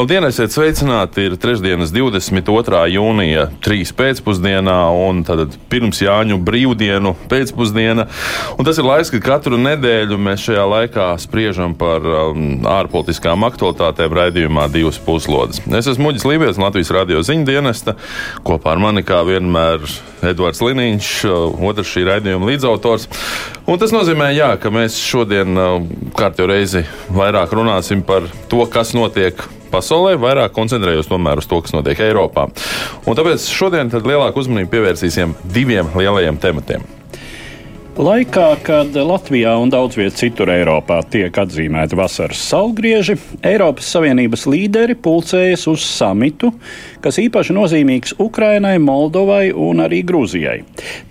Labdien, esiet sveicināti! Ir trešdienas 22. jūnija, 3. pēcpusdienā, un tad pirms Jāņu brīvdienu pēcpusdiena. Un tas ir laiks, kad katru nedēļu mēs šajā laikā spriežam par um, ārpolitiskām aktualitātēm raidījumā divas puslodes. Es esmu Muģis Lībijams, Latvijas radio ziņu dienesta. Kopā ar mani, kā vienmēr, Edvards Liniņš, uh, otrs šī raidījuma līdzautors. Un tas nozīmē, jā, ka mēs šodien uh, kārtējo reizi vairāk runāsim par to, kas notiek pasaulē, vairāk koncentrējos tomēr uz to, kas notiek Eiropā. Un tāpēc šodien lielāku uzmanību pievērsīsim diviem lielajiem tematiem. Laikā, kad Latvijā un daudz vietā citur Eiropā tiek atzīmēti vasaras saulgrieži, Eiropas Savienības līderi pulcējas uz samitu, kas īpaši nozīmīgs Ukrainai, Moldovai un arī Grūzijai.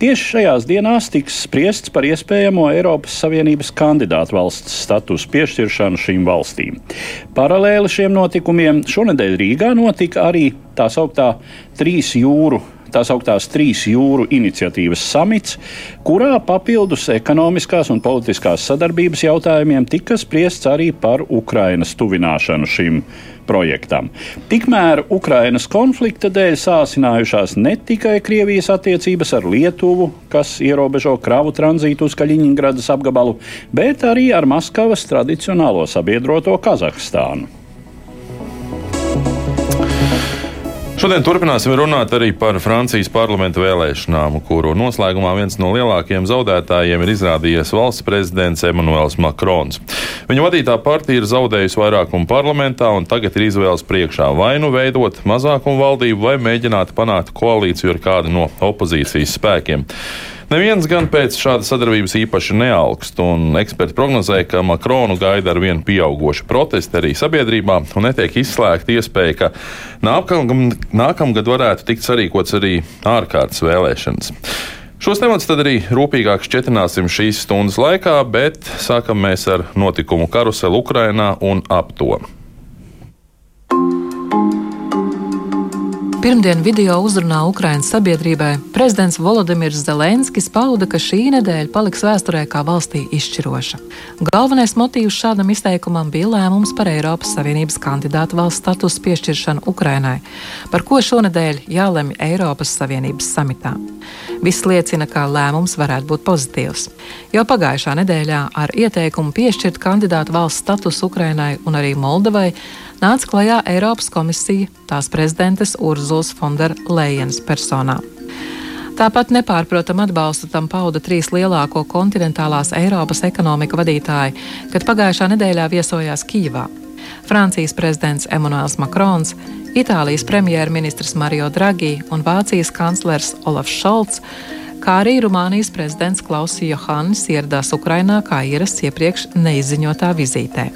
Tieši šajās dienās tiks spriests par iespējamo Eiropas Savienības kandidātu valsts statusu piešķiršanu šīm valstīm. Paralēli šiem notikumiem šonadēļ Rīgā notika arī tā sauktā trīs jūru tā sauktās trīs jūru iniciatīvas samits, kurā papildus ekonomiskās un politiskās sadarbības jautājumiem tika spriests arī par Ukrainas tuvināšanu šim projektam. Tikmēr Ukrainas konflikta dēļ sāsinājušās ne tikai Krievijas attiecības ar Lietuvu, kas ierobežo kravu tranzītu uz Kaļiņģeradas apgabalu, bet arī ar Maskavas tradicionālo sabiedroto Kazahstānu. Šodien turpināsim runāt arī par Francijas parlamentu vēlēšanām, kuru noslēgumā viens no lielākajiem zaudētājiem ir izrādījies valsts prezidents Emmanuels Macrons. Viņa vadītā partija ir zaudējusi vairākumu parlamentā un tagad ir izvēles priekšā vai nu veidot mazākumu valdību, vai mēģināt panākt koalīciju ar kādu no opozīcijas spēkiem. Neviens gan pēc šādas sadarbības īpaši neaugst, un eksperti prognozēja, ka Makronu gaida ar vien pieaugušu protestu arī sabiedrībā, un netiek izslēgta iespēja, ka nākam, nākamgad varētu tikt sarīkots arī ārkārtas vēlēšanas. Šos tematus tad arī rūpīgāk šķetināsim šīs stundas laikā, bet sākam mēs ar notikumu karuseli Ukrainā un ap to. Pirmdien video uzrunā Ukraiņas sabiedrībai prezidents Volodimirs Zelenskis pauda, ka šī nedēļa paliks vēsturē kā valstī izšķiroša. Galvenais motīvs šādam izteikumam bija lēmums par Eiropas Savienības kandidātu valsts statusu piešķiršanu Ukrainai, par ko šonadēļ jālemj Eiropas Savienības samitā. Viss liecina, ka lēmums varētu būt pozitīvs. Jau pagājušā nedēļā ar ieteikumu piešķirt kandidātu valsts statusu Ukrainai un arī Moldovai nāca klajā Eiropas komisija tās prezidentes Urzulas Fonderlejenas personā. Tāpat nepārprotam atbalstu tam pauda trīs lielāko kontinentālās Eiropas ekonomika vadītāji, kad pagājušā nedēļā viesojās Kijivā. Francijas prezidents Emmanuels Macrons, Itālijas premjerministrs Mario Draghi un Vācijas kanclers Olafs Šolts, kā arī Rumānijas prezidents Klauss Johannis ieradās Ukrainā kā ierasts iepriekš neizziņotā vizītē.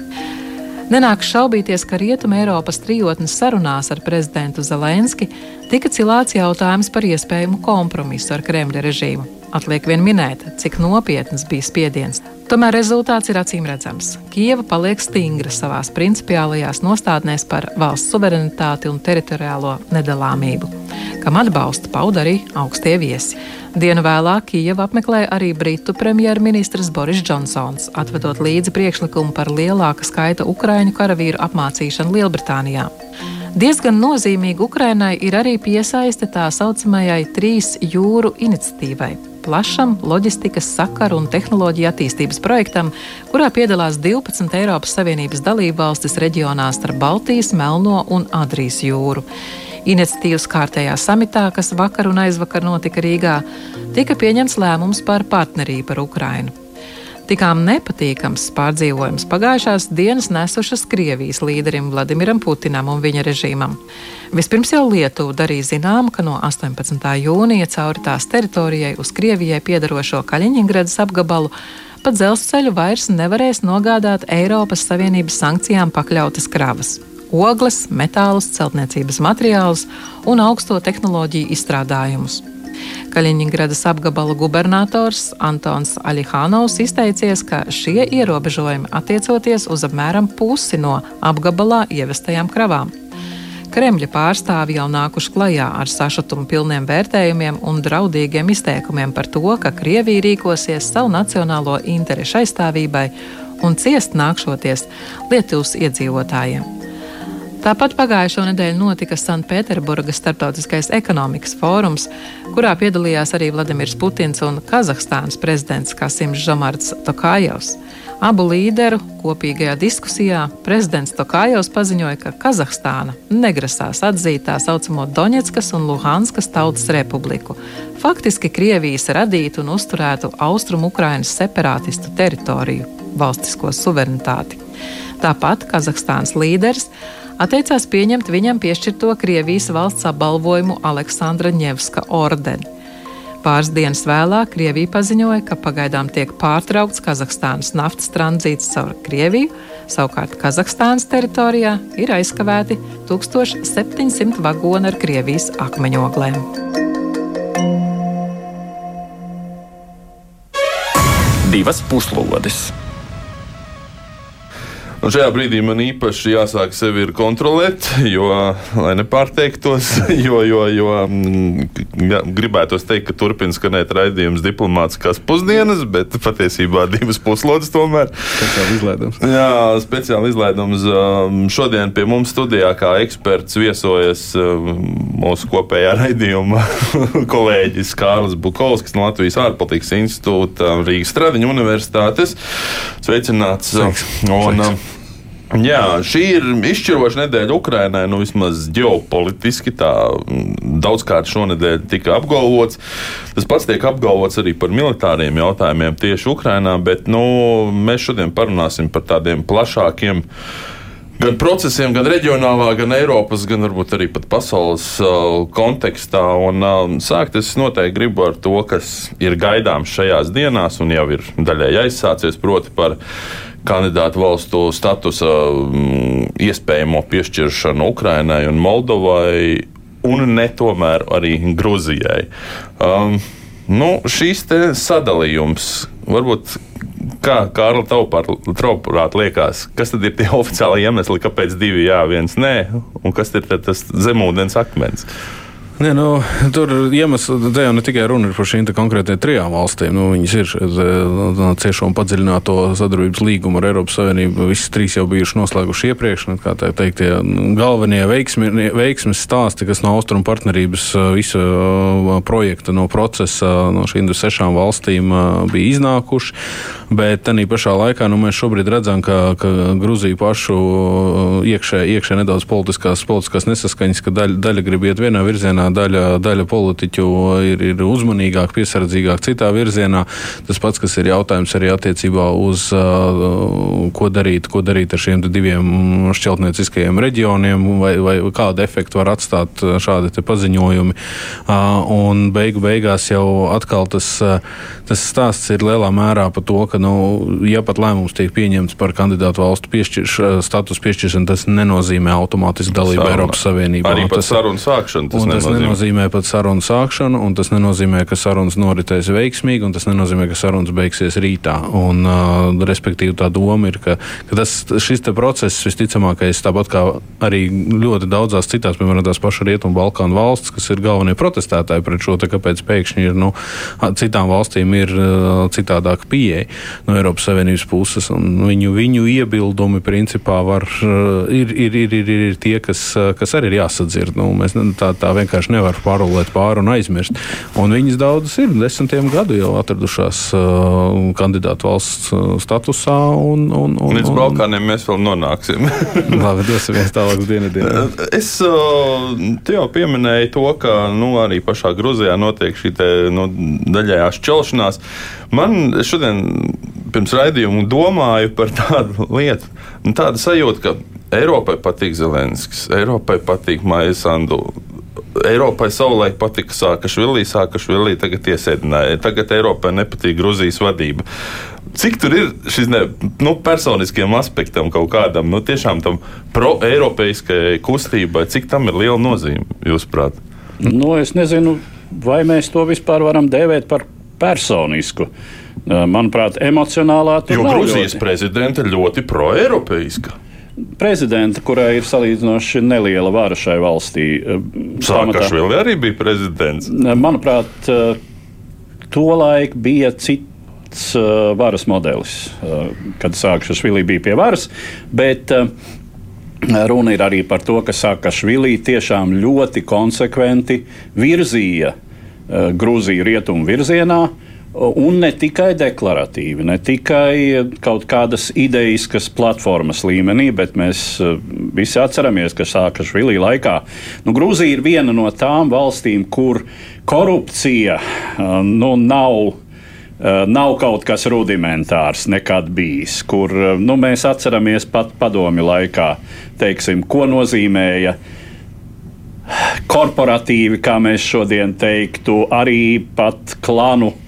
Nenāks šaubīties, ka Rietuma Eiropas trijotnes sarunās ar prezidentu Zelenski tika cilāts jautājums par iespējamu kompromisu ar Kremļa režīmu. Atliek vien minēt, cik nopietns bija spiediens. Tomēr rezultāts ir acīm redzams. Kieva paliek stingra savā principiālajās nostādnēs par valsts suverenitāti un teritoriālo nedalāmību, kam atbalstu pauda arī augstie viesi. Dienu vēlāk Kijava apmeklēja arī Britu premjerministrs Boris Džonsons, atvedot līdzi priekšlikumu par lielāka skaita ukraiņu karavīru apmācīšanu Lielbritānijā. Diezgan nozīmīga Ukrainai ir arī piesaiste tā saucamajai trīs jūru iniciatīvai plašam loģistikas sakaru un tehnoloģiju attīstības projektam, kurā piedalās 12 Eiropas Savienības dalībvalstis reģionā starp Baltijas, Melno un Adrijas jūru. Iniciatīvas kārtējā samitā, kas vakar un aizvakar notika Rīgā, tika pieņemts lēmums par partnerību ar Ukrainu. Tikām nepatīkams pārdzīvojums pagājušās dienas nesušas Krievijas līderim Vladimiram Putinam un viņa režīmam. Vispirms jau Lietuva darīja zinām, ka no 18. jūnija cauri tās teritorijai uz Krievijai piedarošo Kaļiņģeradas apgabalu pa dzelzceļu vairs nevarēs nogādāt Eiropas Savienības sankcijām pakļautas kravas ogles, metālus, celtniecības materiālus un augsto tehnoloģiju izstrādājumus. Kaļiņģeradas apgabala gubernators Antons Alihānovs izteicies, ka šie ierobežojumi attiecoties uz apmēram pusi no apgabalā ievestajām kravām. Kremļa pārstāvji jau nākuši klajā ar sašutumu pilniem vērtējumiem un draudīgiem izteikumiem par to, ka Krievija rīkosies savu nacionālo interešu aizstāvībai un ciest nākšoties Lietuvas iedzīvotājiem. Tāpat pagājušo nedēļu notika Sanktpēterburgas starptautiskais ekonomikas fórums, kurā piedalījās arī Vladimirs Putins un Kazahstānas prezidents Kasims Žamarts Tokājovs. Abu līderu kopīgajā diskusijā prezidents Tokājovs paziņoja, ka Kazahstāna negrasās atzīt tā saucamo Doņetskas un Luhanskas tautas republiku, faktiski Krievijas radītu un uzturētu austrumu Ukrainas separātistu teritoriju, valstisko suverenitāti. Tāpat Kazahstānas līderis atteicās pieņemt viņam piešķirto Krievijas valsts apbalvojumu Aleksandra Ņevska ordeni. Pāris dienas vēlāk Krievija paziņoja, ka pagaidām tiek pārtraukts Kazahstānas naftas tranzīts caur Krieviju, savukārt Kazahstānas teritorijā ir aizkavēti 1700 vagoni ar Krievijas akmeņoglēm. Divas puslodes! Un šajā brīdī man īpaši jāsāk sevi kontrolēt, jo, lai nepārteiktos, jo, jo, jo jā, gribētos teikt, ka turpina skanēt raidījums diplomātiskās pusdienas, bet patiesībā divas puslodes tomēr. Speciāli izlaidums. Jā, speciāli izlaidums. Um, šodien pie mums studijā kā eksperts viesojas um, mūsu kopējā raidījuma kolēģis Kārlis Bukovskis no Latvijas ārpolitikas institūta Rīgas Stradiņa universitātes. Sveicināts! Sveiks. Un, Sveiks. Jā, šī ir izšķiroša nedēļa Ukrainai, nu vismaz ģeopolitiski. Tā mm, daudzkārt šonadēļ tika apgalvots. Tas pats tiek apgalvots arī par militāriem jautājumiem tieši Ukrainā, bet nu, mēs šodien parunāsim par tādiem plašākiem. Gan procesiem, gan reģionālā, gan Eiropas, gan varbūt arī pasaules uh, kontekstā. Un, uh, sākt es noteikti gribu ar to, kas ir gaidāms šajās dienās, un jau ir daļēji aizsācies, proti, par kandidātu valstu statusa mm, iespējamo piešķiršanu Ukrainai un Moldovai, un ne tomēr arī Gruzijai. Um, nu, šīs sadalījums varbūt. Kā Kārla Tauprāt liekas, kas tad ir tie oficiāli iemesli, kāpēc divi jā, viens nē, un kas ir tas zemūdens akmens? Nē, nu, tur iemesls te jau ne tikai runa par šīm konkrētajām trijām valstīm. Nu, viņas ir no, ciešo un padziļināto sadarbības līgumu ar Eiropas Savienību. Visas trīs jau bijušas noslēguši iepriekš. Nu, kā tā teikt, tie galvenie veiksmi, veiksmes stāsti, kas no austrumu partnerības visa projekta, no procesa, no šīm sešām valstīm bija iznākuši. Bet tādā pašā laikā nu, mēs šobrīd redzam, ka, ka Gruzija pašu iekšē, iekšē nedaudz politiskās, politiskās nesaskaņas, ka daļa, daļa grib iet vienā virzienā daļa, daļa politiķu ir, ir uzmanīgāk, piesardzīgāk citā virzienā. Tas pats, kas ir jautājums arī attiecībā uz uh, ko darīt, ko darīt ar šiem diviem šķeltnieciskajiem reģioniem, vai, vai kādu efektu var atstāt šādi paziņojumi. Uh, un beigu beigās jau atkal tas, uh, tas stāsts ir lielā mērā par to, ka, nu, ja pat lēmums tiek pieņemts par kandidātu valstu piešķirš, status piešķiršanu, tas nenozīmē automātiski dalību Eiropas Savienībā. Arī par sarunu sākšanu tas, tas nenozīmē pat sarunu sākšanu, un tas nenozīmē, ka sarunas noritēs veiksmīgi, un tas nenozīmē, ka sarunas beigsies rītā. Un, uh, respektīvi, tā doma ir, ka, ka tas, šis process visticamākais, tāpat kā arī ļoti daudzās citās, piemēram, tās pašas Rietumu Balkānu valsts, kas ir galvenie protestētāji pret šo, te, kāpēc pēkšņi ir nu, citām valstīm ir uh, citādāka pieeja no Eiropas Savienības puses, un viņu, viņu iebildumi principā var, uh, ir, ir, ir, ir, ir tie, kas, uh, kas arī ir jāsadzird. Nu, mēs tā, tā vienkārši nevar pārulēt pāri un aizmirst. Un viņas daudzas ir desmitiem gadu jau atradušās uh, kandidātu valsts uh, statusā. Un, un, un, Līdz Balkāniem mēs vēl nonāksim. Labi, dosimies tālāk uz dienvidiem. Es uh, jau pieminēju to, ka nu, arī pašā Grūzijā notiek šī te, nu, daļējā šķelšanās. Man šodien pirms raidījuma domāju par tādu lietu, nu, tādu sajūtu, ka Eiropai patīk Zelenskis, Eiropai patīk Maija Sandu. Eiropai savulaik patika Sākašvilī, Sākašvilī tagad iesēdināja. Tagad Eiropai nepatīk Gruzijas vadība. Cik tur ir šis ne, nu, personiskiem aspektam kaut kādam, nu, tiešām tam pro-eiropeiskajai kustībai, cik tam ir liela nozīme, jūsuprāt? Nu, es nezinu, vai mēs to vispār varam dēvēt par personisku? Manuprāt, emocionālā Jo Grūzijas ļoti. prezidenta ļoti pro-eiropeiska. Prezidenta, kurai ir salīdzinoši neliela vara šai valstī. eh, Sākašvili arī bija prezidents. Manuprāt, eh, tolaik bija cits eh, varas modelis, eh, kad Sākašvili bija pie varas. Bet eh, runa ir arī par to, ka Sākašvili tiešām ļoti konsekventi virzīja eh, Grūziju rietumu virzienā. Un ne tikai deklaratīvi, ne tikai kaut kādas idejas platformas līmenī, bet mēs eh, visi atceramies, ka Sākašvilī laikā nu, Grūzija ir viena no tām valstīm, kur korupcija eh, nu, nav. eh, Nav kaut kas rudimentārs nekad bijis, kur eh, nu, mēs atceramies pat padomju laikā, teiksim, ko nozīmēja korporatīvi, kā mēs šodien teiktu, arī pat klanu eh,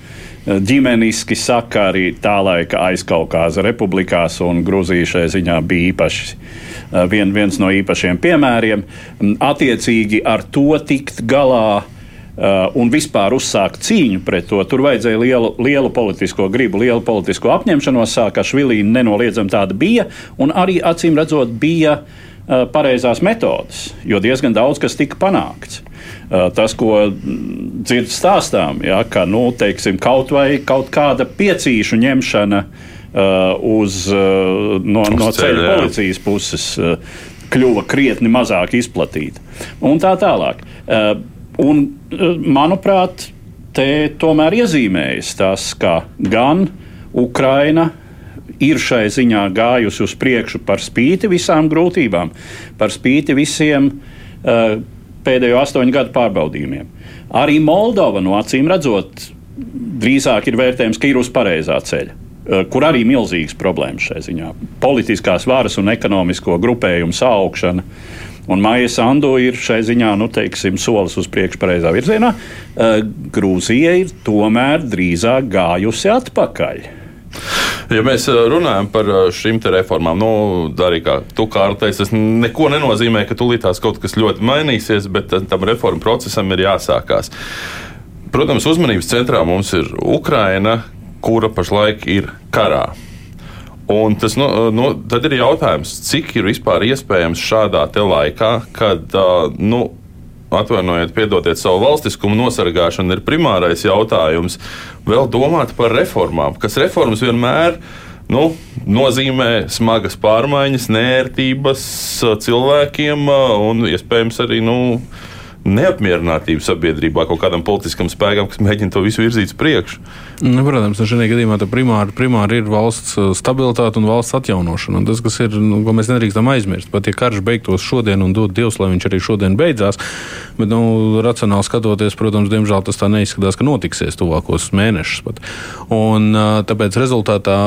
ģimeniski sakari tā laika aizkaukāza republikās, un Grūzija šajā ziņā bija īpaši. eh, Vien, viens no īpašiem piemēriem. Mm, Attiecīgi ar to tikt galā uh, un vispār uzsākt cīņu pret to. Tur vajadzēja lielu, lielu politisko gribu, lielu politisko apņemšanos. Sākašvilī nenoliedzami tāda bija, un arī acīm redzot, bija uh, pareizās metodes, jo diezgan daudz kas tika panākts. Uh, Tas, ko mm, dzird stāstām, ja, ka nu, teiksim, kaut vai kaut kāda piecīšu ņemšana uh, uz, uh, no, Uz no ceļa, jā. policijas puses uh, kļuva krietni mazāk izplatīta. Un tā tālāk. Uh, Un, uh, manuprāt, te tomēr iezīmējas tas, ka gan Ukraina ir šai ziņā gājusi uz priekšu par spīti visām grūtībām, par spīti visiem uh, pēdējo astoņu gadu pārbaudījumiem. Arī Moldova, no acīm redzot, drīzāk ir vērtējums, ka ir uz pareizā ceļa. uh, Kur arī ir milzīgas problēmas šai ziņā. Politiskās varas un ekonomisko grupējumu saaugšana. Un Maija Sandu ir šai ziņā, nu, teiksim, solis uz priekšu pareizā virzienā. Uh, Grūzija ir tomēr drīzāk gājusi atpakaļ. Ja mēs eh, runājam par eh, šīm reformām, nu, arī kā tu kārtais, tas neko nenozīmē, ka tūlītās kaut kas ļoti mainīsies, bet eh, tam reformu procesam ir jāsākās. Protams, uzmanības centrā mums ir Ukraina, kura pašlaik ir karā. Un tas, nu, nu, ir jautājums, cik ir vispār iespējams šādā laikā, kad, nu, atvainojiet, piedodiet savu valstiskumu nosargāšanu, ir primārais jautājums, vēl domāt par reformām, kas reformas vienmēr nu, nozīmē smagas pārmaiņas, nērtības ā, cilvēkiem ā, un iespējams arī nu, neapmierinātību sabiedrībā kaut kādam politiskam spēkam, kas mēģina to visu virzīt uz priekšu. Nu, protams, šajā gadījumā primāri, primāri ir valsts uh, stabilitāte un valsts atjaunošana. Un tas, kas ir, nu, ko mēs nedrīkstam aizmirst, pat ja karš beigtos šodien un dod Dievs, lai viņš arī šodien beidzās, bet, nu, racionāli skatoties, protams, diemžēl tas tā neizskatās, ka notiksies tuvākos mēnešus. Pat. Un uh, tāpēc rezultātā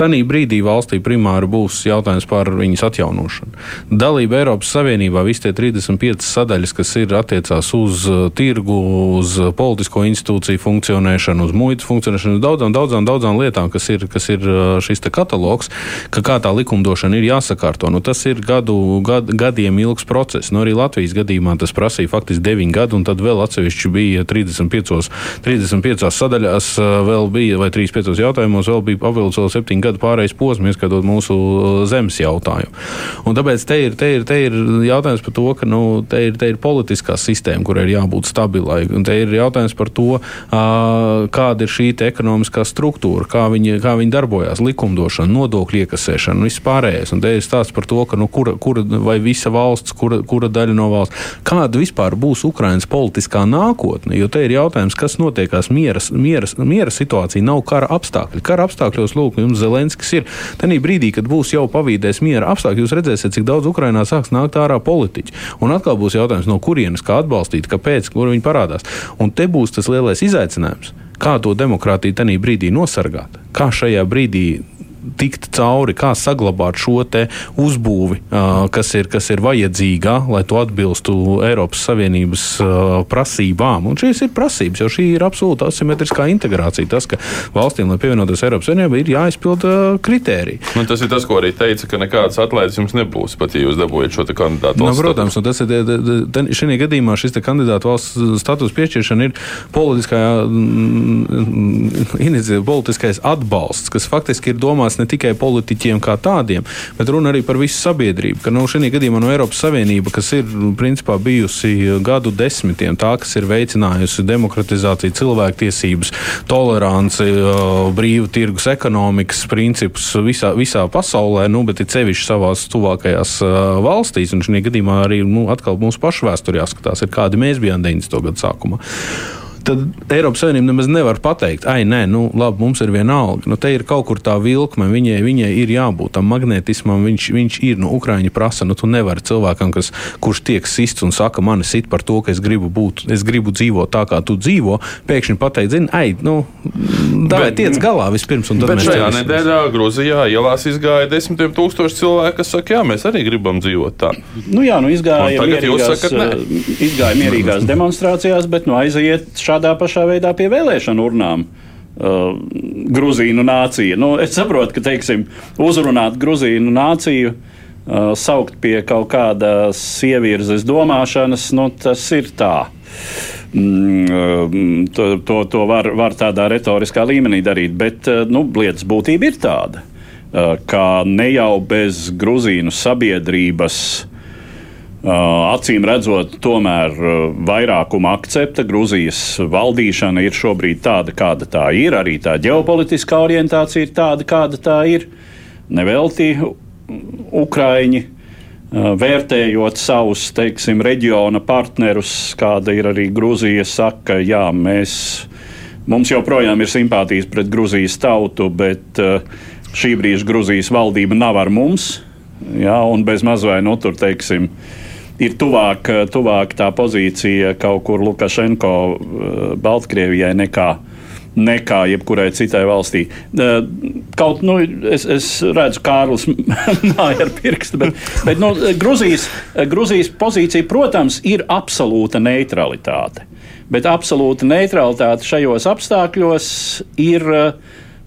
Tanī brīdī valstī primāri būs jautājums par viņas atjaunošanu. Dalība Eiropas Savienībā, visi tie 35 sadaļas, kas ir attiecās uz uh, tirgu, uz uh, politisko institūciju funkcionēšanu, uz muitas funkcionēšanu, uz daudzām, daudzām, daudzām lietām, kas ir, kas ir uh, šis katalogs, ka kā tā likumdošana ir jāsakārto. Nu, tas ir gadu, gad, gadiem ilgs process. Nu, arī Latvijas gadījumā tas prasīja faktiski 9 gadu, un tad vēl atsevišķi bija 35, 35 sadaļās, vēl bija, vai 35 jautājumos, vēl bija papildus vēl 7 gadu pārējais posms, ieskatot mūsu uh, zemes jautājumu. Un tāpēc te ir, te ir, te ir jautājums par to, ka nu, te, ir, te ir politiskā sistēma, kurai ir jābūt stabilai. Un te ir jautājums par to, uh, kāda ir šī ekonomiskā struktūra, kā viņi, kā viņi darbojas, likumdošana, nodokļu iekasēšana un viss pārējais. Un te ir stāsts par to, ka nu, kura, kura vai visa valsts, kura, kura daļa no valsts, kāda vispār būs Ukrainas politiskā nākotne. Jo te ir jautājums, kas notiekās miera, miera, miera situācija, nav kara apstākļi. Kara apstākļos, lūk, jums Zelenskis ir. Tanī brīdī, kad būs jau pavīdēs miera apstākļi, jūs redzēsiet, cik daudz Ukrainā sāks nākt ārā politiķi. Un atkal būs jautājums, no kurienes, kā atbalstīt, kāpēc, kur viņi parādās. Un te būs tas lielais izaicinājums. Kā to demokrātiju tajā brīdī nosargāt? Kā šajā brīdī tikt cauri, kā saglabāt šo uzbūvi, kas ir, kas ir vajadzīga, lai to atbilstu Eiropas Savienības prasībām. Un šīs ir prasības, jo šī ir absolūta asimetriskā integrācija. Tas, ka valstīm, lai pievienotos Eiropas Savienībai, ir jāizpilda kritēriji. Nu, tas ir tas, ko arī teica, ka nekādas atlaides jums nebūs, pat ja jūs dabūjat šo kandidātu valsts. Nu, protams, un tas ir šī gadījumā šis kandidātu valsts status piešķiršana ir politiskā iniciatīva, politiskais atbalsts, kas faktiski ir domāts ne tikai politiķiem kā tādiem, bet runa arī par visu sabiedrību. Ka, nu, šī gadījumā no Eiropas Savienība, kas ir principā bijusi gadu desmitiem tā, kas ir veicinājusi demokratizāciju, cilvēktiesības, toleranci, brīvu tirgus ekonomikas principus visā, visā pasaulē, nu, bet ir sevišķi savās tuvākajās valstīs. Un šī gadījumā arī nu, atkal mūsu pašu vēsturē jāskatās, kādi mēs bijām 90. gadu sākumā tad Eiropas Savienība nemaz nevar pateikt, ah, nē, nu, labi, mums ir viena alga. Nu, te ir kaut kur tā vilkme, viņai, viņai ir jābūt tam magnetismam, viņš, viņš ir. Nu, Ukraiņi prasa, nu, tu nevari cilvēkam, kas, kurš tiek sists un saka, man ir sit par to, ka es gribu būt, es gribu dzīvot tā, kā tu dzīvo, pēkšņi pateikt, zini, ai, nu, davai tiec galā vispirms. Bet šajā nedēļā Grūzijā ielās izgāja desmitiem tūkstoši cilvēku, kas saka, jā, mēs arī gribam dzīvot tā. Nu, jā, nu, izgāja mierīgās, sakat, izgāja mierīgās demonstrācijās, bet nu, aiziet šādā pašā veidā pie vēlēšanu urnām. Uh, Gruzīnu nācija. Nu, es saprotu, ka teiksim, uzrunāt Gruzīnu nāciju, uh, saukt pie kaut kādas ievirzes domāšanas, nu, tas ir tā. Mm, uh, to, to, to var, var tādā retoriskā līmenī darīt, bet uh, nu, lietas būtība ir tāda, uh, ka ne jau bez Gruzīnu sabiedrības acīm redzot, tomēr vairākuma akcepta Grūzijas valdīšana ir šobrīd tāda, kāda tā ir. Arī tā ģeopolitiskā orientācija ir tāda, kāda tā ir. Nevelti Ukraiņi, vērtējot savus, teiksim, reģiona partnerus, kāda ir arī Grūzija, saka, jā, mēs, mums joprojām ir simpātijas pret Grūzijas tautu, bet šī brīža Grūzijas valdība nav ar mums. Jā, un bez mazvai, nu, tur, teiksim, uh, ir tuvāk, tuvāk tā pozīcija kaut kur Lukašenko eh, Baltkrievijai nekā nekā jebkurai citai valstī. Eh, kaut nu, es, es redzu, Kārlis māja ar pirkstu, bet, bet nu, Gruzijas, Gruzijas pozīcija, protams, ir absolūta neutralitāte. Bet absolūta neutralitāte šajos apstākļos ir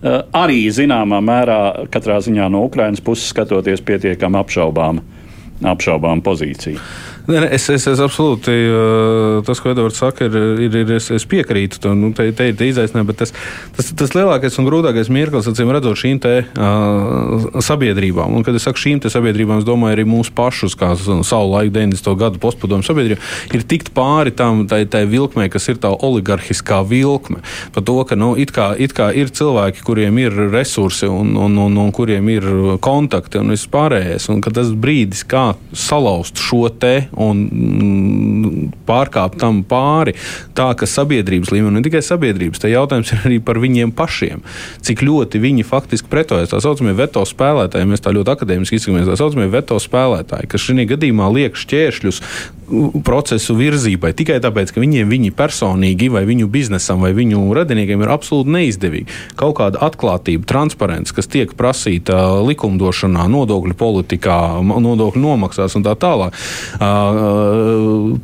arī zināmā mērā, katrā ziņā no Ukrainas puses skatoties, pietiekami apšaubāma apšaubām pozīciju. Ne, ne, es, es, es absolūti tas, ko Edvards saka, ir, ir, ir es, es piekrītu. Tam, nu, te, te ir izaicinājumi, bet tas, tas, tas lielākais un grūtākais mirklis, acīm redzot, šīm te, uh, sabiedrībām. Un, kad es saku šīm sabiedrībām, es domāju arī mūsu pašus, kā savu laiku 90. gadu postpadomu sabiedrību, ir tikt pāri tam tai, tai vilkmei, kas ir tā oligarhiskā vilkme. Par to, ka nu, it kā, it kā ir cilvēki, kuriem ir resursi un, un, un, un kuriem ir kontakti un viss pārējais. Un tas brīdis, kā salauzt šo te un mm, pārkāpt tam pāri. Tā ka sabiedrības līmenī, ne tikai sabiedrības, tā jautājums ir arī par viņiem pašiem. Cik ļoti viņi faktiski pretojas tā saucamie veto spēlētāji, mēs tā ļoti akadēmiski izsakamies, tā saucamie veto spēlētāji, kas šajā gadījumā liek šķēršļus procesu virzībai tikai tāpēc, ka viņiem viņi personīgi, vai viņu biznesam, vai viņu radiniekiem ir absolūti neizdevīgi. Kaut kāda atklātība, transparents, kas tiek prasīta likumdošanā, nodokļu politikā, nodokļu nomaksās un tā tālāk.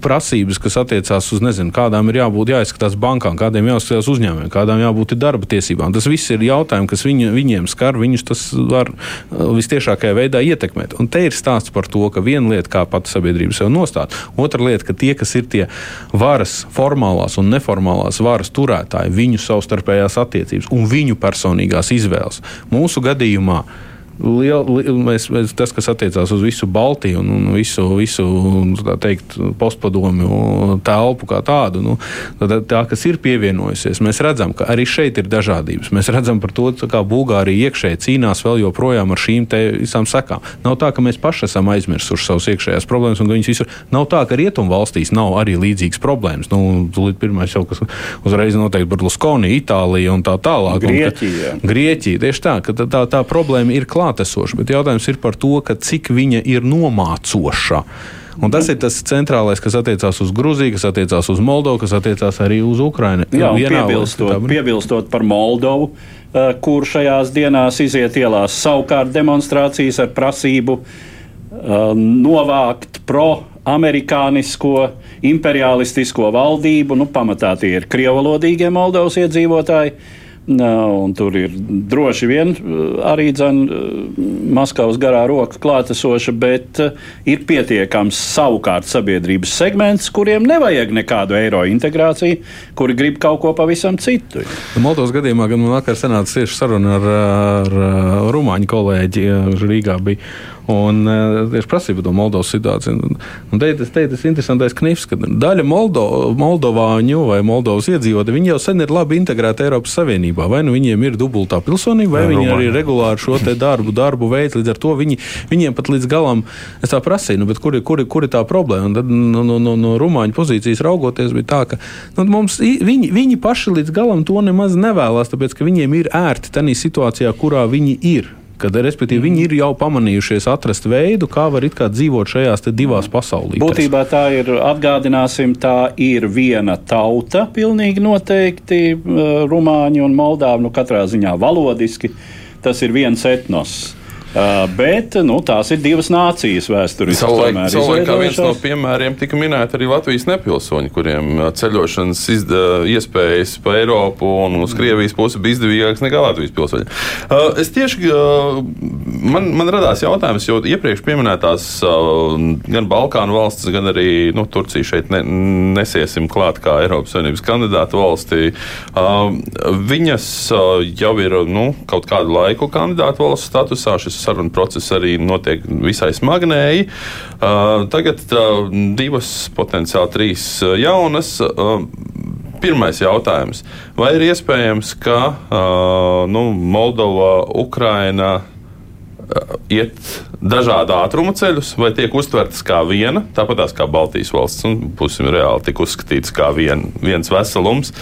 Prasības, kas attiecās uz nezinu, kādām ir jābūt jāizskatās bankām, kādiem jāuzskatās uzņēmumiem, kādām jābūt darba tiesībām. Tas viss ir jautājumi, kas viņu, viņiem skar, viņus tas var vistiešākajā veidā ietekmēt. Un te ir stāsts par to, ka viena lieta, kā pati sabiedrība sev nostāda, Otra lieta, ka tie, kas ir tie varas, formālās un neformālās varas turētāji, viņu savstarpējās attiecības un viņu personīgās izvēles. Mūsu gadījumā liel, liel, mēs, mēs, tas, kas attiecās uz visu Baltiju un, un visu, visu teikt, postpadomju telpu kā tādu, nu, tā, tā, kas ir pievienojusies, mēs redzam, ka arī šeit ir dažādības. Mēs redzam par to, kā Bulgārija iekšēji cīnās vēl joprojām ar šīm visām sekām. Nav tā, ka mēs paši esam aizmirsuši savas iekšējās problēmas, un viņas visur nav tā, ka rietumu valstīs nav arī līdzīgas problēmas. Nu, pirmais jau, kas uzreiz noteikti Berlusconi, Itālija un tā tālāk. Grieķija. Un, ka, Grieķija, tieši tā, ka tā, tā, tā problēma ir klāta klātesoša, bet jautājums ir par to, cik viņa ir nomācoša. Un tas ir tas centrālais, kas attiecās uz Grūziju, kas attiecās uz Moldovu, kas attiecās arī uz Ukrajinu. Jā, piebilstot, piebilstot par Moldovu, eh, kur šajās dienās iziet ielās savukārt demonstrācijas ar prasību eh, novākt pro-amerikānisko, imperialistisko valdību. Nu, pamatā tie ir krievalodīgie Moldovas iedzīvotāji Un tur ir droši vien arī dzen, Maskavas garā roka klātesoša, bet ir pietiekams savukārt sabiedrības segments, kuriem nevajag nekādu eiro integrāciju, kuri grib kaut ko pavisam citu. Moldovas gadījumā gan man vakar sanāca tieši saruna ar, ar rumāņu kolēģi Rīgā. Bija. Un tieši uh, prasīja par to Moldovas situāciju. Un te ir tas interesantais knifs, ka daļa Moldo, Moldovāņu vai Moldovas iedzīvotāji, viņi jau sen ir labi integrēti Eiropas Savienībā. Vai nu viņiem ir dubultā pilsonība, vai Jā, viņi Rumāņa. arī regulāri šo darbu, darbu veids. Līdz ar to viņi, viņiem pat līdz galam, es tā prasīju, nu, kur, kur, kur ir tā problēma. Un tad no, no, no, no Rumāņu pozīcijas raugoties, bija tā, ka nu, mums, viņi, viņi paši līdz galam to nemaz nevēlas, tāpēc ka viņiem ir ērti tajā situācijā, kurā viņi ir. Kad, respektīvi, viņi ir jau pamanījušies atrast veidu, kā var dzīvot šajās divās pasaulēs. Būtībā tā ir, atgādināsim, tā ir viena tauta, pilnīgi noteikti, Rumāņi un Moldāvi, nu katrā ziņā valodiski. Tas ir viens etnos. Uh, bet nu, tās ir divas nācijas vēsturiski. Savulaik, kā viens no piemēriem tika minēta arī Latvijas nepilsoņi, kuriem uh, ceļošanas izda, iespējas pa Eiropu un uz Krievijas pusi bija izdevīgākas nekā Latvijas pilsoņi. Uh, es tieši, uh, man, man radās jautājums, jo iepriekš pieminētās uh, gan Balkānu valstis, gan arī nu, Turcija šeit ne, nesiesim klāt kā Eiropas Savienības kandidātu valstī. Uh, viņas jau ir nu, kaut kādu laiku kandidātu valsts statusā. Šis sarunu process arī notiek visai smagnēji. Uh, tagad uh, divas, potenciāli trīs uh, jaunas. Pirmais jautājums. Vai ir iespējams, ka nu, Moldova, Ukraina iet dažādu ātrumu ceļus, vai tiek uztvertas kā viena, tāpat kā Baltijas valsts, un būsim reāli tik uzskatīts kā vien, viens veselums.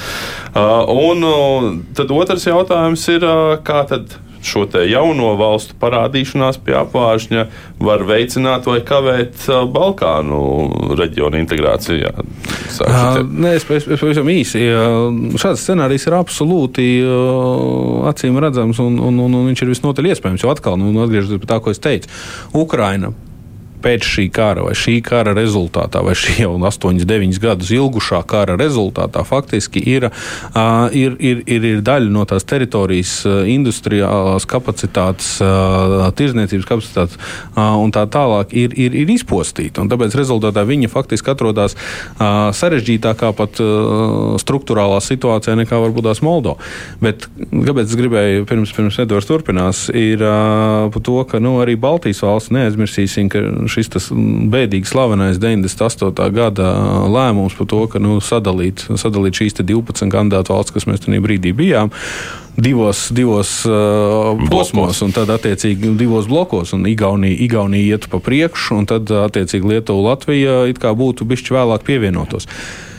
Un tad otrs jautājums ir, kā tad šo jauno valstu parādīšanās pie apvāršņa var veicināt vai kavēt Balkānu reģionu integrācijā? Uh, nē, es pavisam īsi. Šāds scenārijs ir absolūti uh, acīm redzams, un, un, un, un viņš ir visnotaļ iespējams. Jo atkal, nu, atgriežoties pie tā, ko es teicu, Ukraina pēc šī kara vai šī kara rezultātā, vai šī jau 8, 9 gadus ilgušā kara rezultātā, faktiski ir, ir, ir, ir, ir daļa no tās teritorijas, industriālās kapacitātes, tirzniecības kapacitātes un tā tālāk ir, ir, ir izpostīta. Un tāpēc rezultātā viņa faktiski atrodas sarežģītākā pat struktūrālā situācijā nekā varbūt tās Moldova. Bet kāpēc es gribēju pirms, pirms Edvards turpinās, ir par to, ka nu, arī Baltijas valsts neaizmirsīsim, ka šis bēdīgi slavenais 98. gada lēmums par to, ka nu, sadalīt, sadalīt šīs 12 kandidātu valsts, kas mēs tajā brīdī bijām divos, divos uh, posmos, un tad attiecīgi divos blokos. Igaunija, Igaunija iet pa priekšu, un tad attiecīgi Lietuva, Latvija it kā būtu bišķi vēlāk pievienotos.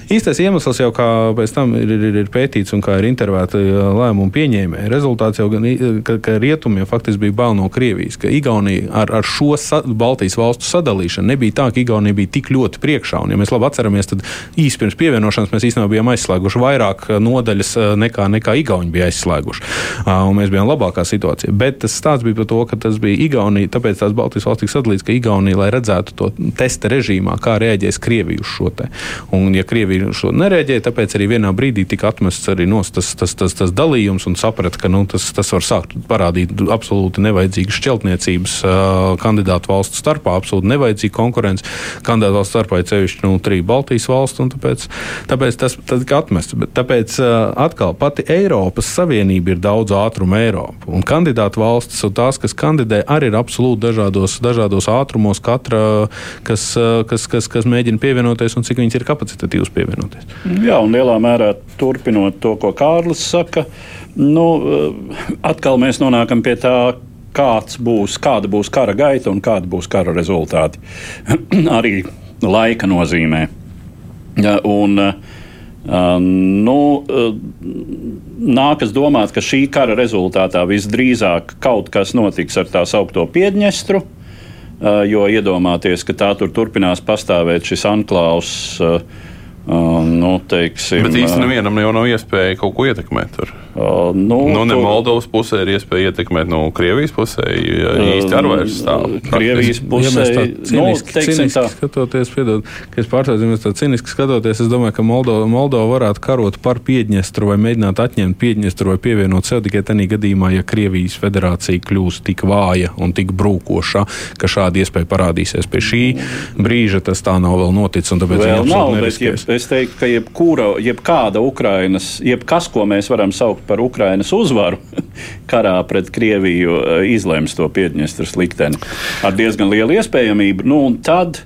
Īstais iemesls jau kā pēc tam ir, ir, ir pētīts un kā ir intervēta lēmumu pieņēmēji. Rezultāts jau gan, ka, ka rietumiem faktiski bija bail no Krievijas, ka Igaunija ar, ar šo sa, Baltijas valstu sadalīšanu nebija tā, ka Igaunija bija tik ļoti priekšā. Un, ja mēs labi atceramies, tad īsi pirms pievienošanās mēs īstenībā bijām aizslēguši vairāk nodaļas nekā, nekā Igauni bija aizslēguši. Un mēs bijām labākā situācijā. Bet tas stāsts bija par to, ka tas bija Igaunija, tāpēc tās Baltijas valsts tika sadalīts, ka Igaunija, lai redzētu to testa režīmā, kā rēģēs Krievija uz šo te. Un, ja Krievija arī šo nereaģēja, tāpēc arī vienā brīdī tika atmests arī nos, tas, tas, tas, tas dalījums un saprata, ka nu, tas, tas var sākt parādīt absolūti nevajadzīgas šķeltniecības kandidātu valstu starpā, absolūti nevajadzīga konkurence kandidātu valstu starpā, ir sevišķi nu, trīs Baltijas valstu, un tāpēc, tāpēc tas tika atmests. Bet tāpēc atkal pati Eiropas Savienība ir daudz ātruma Eiropa, un kandidātu valstis un tās, kas kandidē, arī ir absolūti dažādos, dažādos ātrumos, katra, kas, kas, kas, kas mēģina pievienoties un cik viņas ir kapacitatīvas pievienoties pievienoties. Jā, un lielā mērā turpinot to, ko Kārlis saka, nu, eh, atkal mēs nonākam pie tā, kāds būs, kāda būs kara gaita un kāda būs kara rezultāti. Arī laika nozīmē. Un, Uh, nu, uh, nākas domāt, ka šī kara rezultātā visdrīzāk kaut kas notiks ar tā saucamo Piedņestru, jo iedomāties, ka tā tur turpinās pastāvēt šis anklaus. Nu, teiksim, Bet īstenībā nevienam jau nav iespēja kaut ko ietekmēt. Tur. Uh, nu, nu, ne tur, Moldovas pusē ir iespēja ietekmēt, no nu, Krievijas pusē ja īsti ar vairs stāv. Krievijas pusē, ja ciniski, nu, ciniski tā. skatoties, piedod, ka es pārstāvu, tā ciniski skatoties, es domāju, ka Moldova, Moldova varētu karot par Piedņestru vai mēģināt atņemt Piedņestru vai pievienot sev tikai tādā gadījumā, ja Krievijas federācija kļūs tik vāja un tik brūkoša, ka šāda iespēja parādīsies. Pie šī brīža tas tā nav vēl noticis, un tāpēc vēl nav, bet jeb, es teiktu, ka jebkura, jebkāda Ukrainas, jebkas, ko mēs varam saukt par Ukrainas uzvaru karā pret Krieviju, eh, izlems to Piedņestras likteni ar diezgan lielu iespējamību. Nu, tad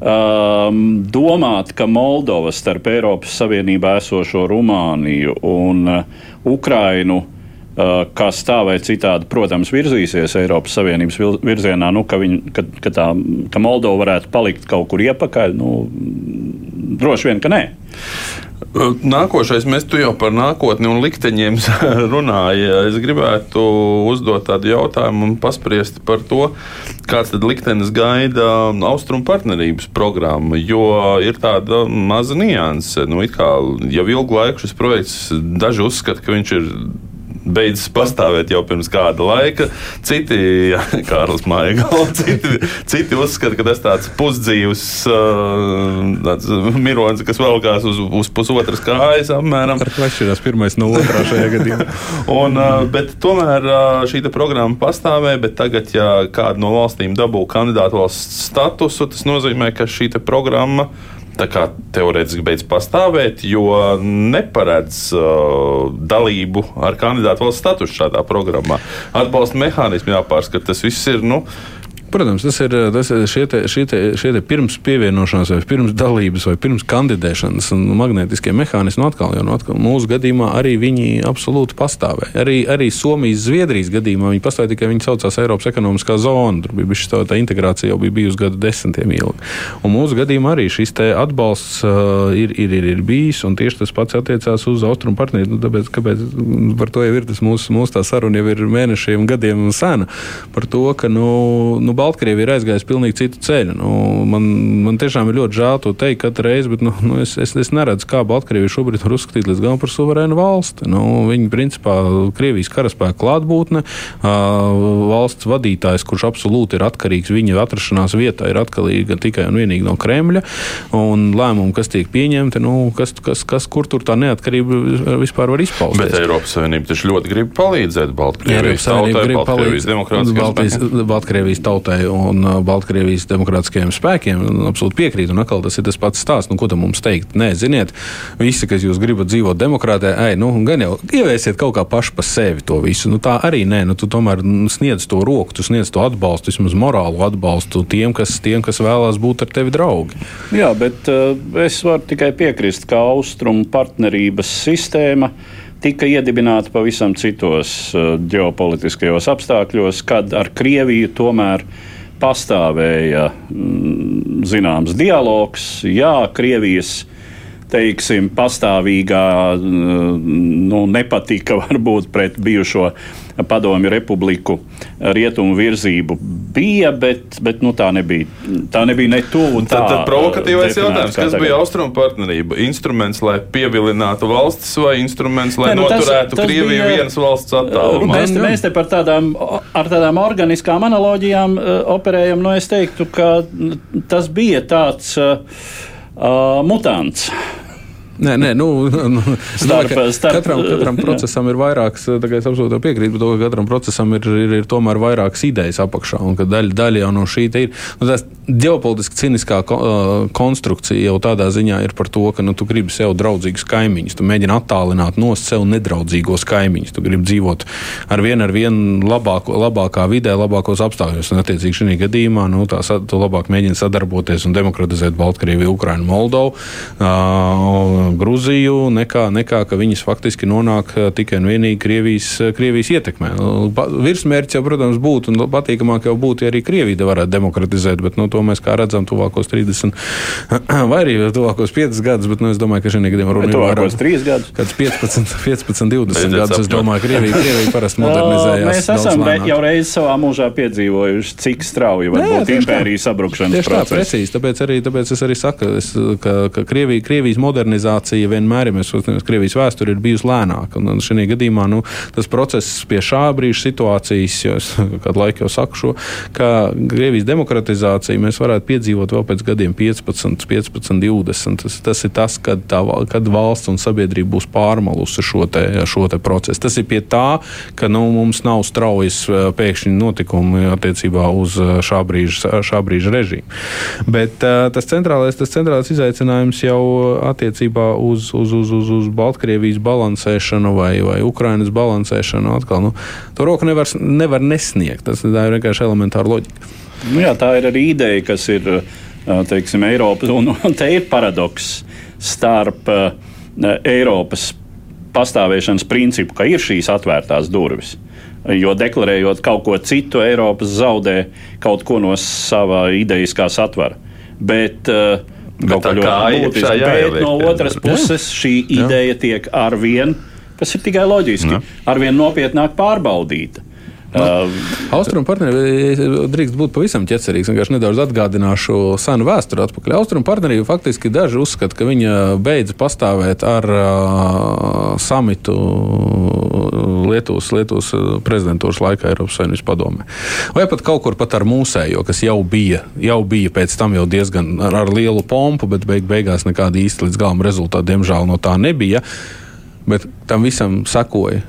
um, domāt, ka Moldova starp Eiropas Savienībā esošo Rumāniju un uh, Ukrainu uh, kas tā vai citādi, protams, virzīsies Eiropas Savienības virzienā, nu, ka, viņi, ka, ka, tā, ka Moldova varētu palikt kaut kur iepakaļ, nu, droši vien, ka nē. Nākošais, mēs tu jau par nākotni un likteņiem runājam. Es gribētu uzdot tādu jautājumu un paspriest par to, kāds tad liktenis gaida austrumu partnerības programmu. Jo ir tāda maza nianse. Nu, kā, jau ilgu laiku šis projekts daži uzskata, ka viņš ir beidzis pastāvēt jau pirms kāda laika. Citi, Kārlis Maigls, citi, citi uzskata, ka tas tāds pusdzīvs tāds mironis, kas velkās uz, uz pusotras kājas apmēram. Ar klašķirās pirmais no otrā šajā gadījumā. Un, bet tomēr šī programma pastāvēja, bet tagad, ja kāda no valstīm dabū kandidātu valsts statusu, tas nozīmē, ka šī programma teorētiski beidz pastāvēt, jo neparedz uh, dalību ar kandidātu valsts statusu šādā programmā. Atbalsta mehānismi jāpārskata. Tas viss ir. Nu, Protams, tas ir, tas ir šie, te, šie, te, šie te pirms pievienošanās, vai pirms dalības, vai pirms kandidēšanas magnetiskie mehānismi atkal, jo nu, atkal, mūsu gadījumā arī viņi absolūti pastāvēja. Arī, arī Somijas, Zviedrijas gadījumā viņi pastāvēja tikai viņi saucās Eiropas ekonomiskā zona. Tur bija šī tā, tā integrācija jau bija bijusi gadu desmitiem ilgi. Un mūsu gadījumā arī šis atbalsts uh, ir, ir, ir, ir bijis, un tieši tas pats attiecās uz austrumu partnerību. Nu, tāpēc, kāpēc par to jau ir tas mūsu, mūsu tā saruna jau ir mēnešiem, gadiem sena par to, ka nu, nu, Baltkrievija ir aizgājusi pilnīgi citu ceļu. Nu, man, man tiešām ir ļoti žēl to teikt katru reizi, bet nu, nu, es, es, es neredzu, kā Baltkrievija šobrīd var uzskatīt līdz galam par suverēnu valsti. Nu, viņi principā Krievijas karaspēka klātbūtne, valsts vadītājs, kurš absolūti ir atkarīgs viņa atrašanās vietā, ir atkarīga tikai un vienīgi no Kremļa. Un lēmumi, kas tiek pieņemti, nu, kas, kas, kas, kur tur tā neatkarība vispār var izpausties. Bet Eiropas Savienība taču ļoti grib palīdzēt Baltkrievijas tautai, Baltkrievijas demokrātiskajai Baltkrievijas tautai tautai un uh, Baltkrievijas demokrātiskajiem spēkiem. Absolūti piekrītu. Un atkal tas ir tas pats stāsts. Nu, ko tam mums teikt? Nē, ziniet, visi, kas jūs gribat dzīvot demokrātē, ej, nu, gan jau ieviesiet kaut kā paši pa sevi to visu. Nu, tā arī nē, nu, tu tomēr sniedz to roku, tu sniedz to atbalstu, vismaz morālu atbalstu tiem, kas, tiem, kas vēlās būt ar tevi draugi. Jā, bet uh, es varu tikai piekrist, ka austrumu partnerības sistēma tika iedibināta pavisam citos uh, ģeopolitiskajos apstākļos, kad ar Krieviju tomēr pastāvēja mm, zināms dialogs. Jā, Krievijas teiksim, pastāvīgā mm, nu, nepatika varbūt pret bijušo padomju republiku rietumu virzību bija, bet, bet nu, tā nebija. Tā nebija ne tuvu. Tad, tad provokatīvais jautājums, kas tagad. bija austrumu partnerība? Instruments, lai pievilinātu valstis vai instruments, lai ne, nu, noturētu tas, tas Krieviju bija, vienas valsts attālumā? Mēs, mēs te par tādām, ar tādām organiskām analoģijām uh, operējam. Nu, es teiktu, ka tas bija tāds uh, uh, mutants. Nē, nē, nu, nu starp, domāju, starp, katram, katram procesam ir vairākas, tagad es absolūti piekrītu, ka katram procesam ir, ir, ir tomēr vairākas idejas apakšā, un ka daļa, daļa jau no šī ir. Nu, tās ģeopolitiski ciniskā konstrukcija jau tādā ziņā ir par to, ka nu, tu gribi sev draudzīgus kaimiņus, tu mēģini attālināt no sev nedraudzīgos kaimiņus, tu gribi dzīvot ar vienu ar vienu labāko, labākā vidē, labākos apstākļos, un attiecīgi šī gadījumā nu, tā, tu labāk mēģini sadarboties un demokratizēt Baltkrieviju, Ukrainu, Moldovu. Uh, Gruziju, nekā, nekā ka viņas faktiski nonāk tikai un vienīgi Krievijas, Krievijas ietekmē. Nu, virsmērķis jau, protams, būtu, un patīkamāk jau būtu, ja arī Krievija varētu demokratizēt, bet nu, to mēs kā redzam tuvākos 30 vai arī tuvākos 5 gadus, bet nu, es domāju, ka šī gadījumā runa ir vairāk. 3 gadus. Kāds 15, 15 20 gadus, es domāju, ka Krievija, Krievija parasti modernizējās. Mēs esam jau reiz savā mūžā piedzīvojuši, cik strauji var būt impērijas sabrukšanas tieši process. tā, precīzi. Tāpēc arī, tāpēc es arī saku, es, ka, ka Krievija, Krievijas modernizācija vienmēr, ja mēs skatāmies, Krievijas vēsture ir bijusi lēnāka. Un, un šī gadījumā nu, tas process pie šā brīža situācijas, jo es kādu laiku jau saku šo, ka Krievijas demokratizāciju mēs varētu piedzīvot vēl pēc gadiem 15, 15, 20. Tas, tas ir tas, kad, tā, kad valsts un sabiedrība būs pārmalusi šo, te, šo te procesu. Tas ir pie tā, ka nu, mums nav straujas pēkšņi notikumi attiecībā uz šā brīža, šā brīža režīmu. Bet uh, tas, centrālais, tas centrālais izaicinājums jau attiecībā uz, uz, uz, uz, uz Baltkrievijas balansēšanu vai, vai Ukrainas balansēšanu atkal, nu, to roku nevar, nevar nesniegt. Tas ir vienkārši elementāra loģika. Nu jā, tā ir arī ideja, kas ir teiksim, Eiropas, un, un te ir paradoks starp uh, Eiropas pastāvēšanas principu, ka ir šīs atvērtās durvis. Jo deklarējot kaut ko citu, Eiropas zaudē kaut ko no sava idejiskā satvara. Bet, uh, Bet tā kā būtiski, bet no otras puses šī ideja tiek arvien, kas ir tikai loģiski, jā. arvien nopietnāk pārbaudīta. Uh, Austrumu partnerība drīkst būt pavisam ķecerīgs. Vienkārši nedaudz atgādināšu senu vēsturi atpakaļ. Austrumu partnerība faktiski daži uzskata, ka viņa beidz pastāvēt ar uh, samitu Lietuvas, Lietuvas prezidentūras laikā Eiropas Savienības padomē. Vai pat kaut kur pat ar mūsējo, kas jau bija, jau bija pēc tam jau diezgan ar, ar lielu pompu, bet beig, beigās nekāda īsta līdz galam rezultāta, diemžēl, no tā nebija. Bet tam visam sekoja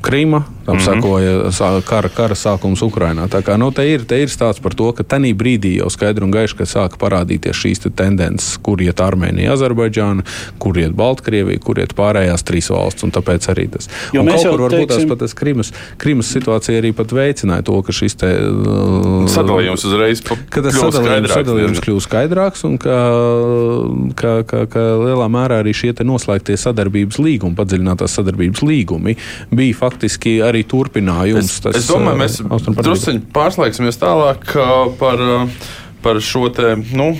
Krīma, tam mm -hmm. sakoja kara, kara sākums Ukrajinā. Tā kā nu, te ir, te ir stāsts par to, ka tajā brīdī jau skaidri un gaiši sāka parādīties šīs te tendences, kur iet Armēnija, Azerbaidžāna, kur iet Baltkrievija, kur iet pārējās trīs valsts. Tāpēc arī tas. Jo mēs jau varbūt teiksim... tas, tas Krimas, Krimas situācija arī veicināja to, ka šis te, uh, sadalījums uzreiz kļūst skaidrāks un ka, ka, ka, ka lielā mērā arī šie noslēgtie sadarbības līgumi, padziļinātās sadarbības līgumi bija faktiski arī turpinājums. Es, tas, es domāju, mēs druskuļi pārslēgsimies tālāk par, par šo te. Nu,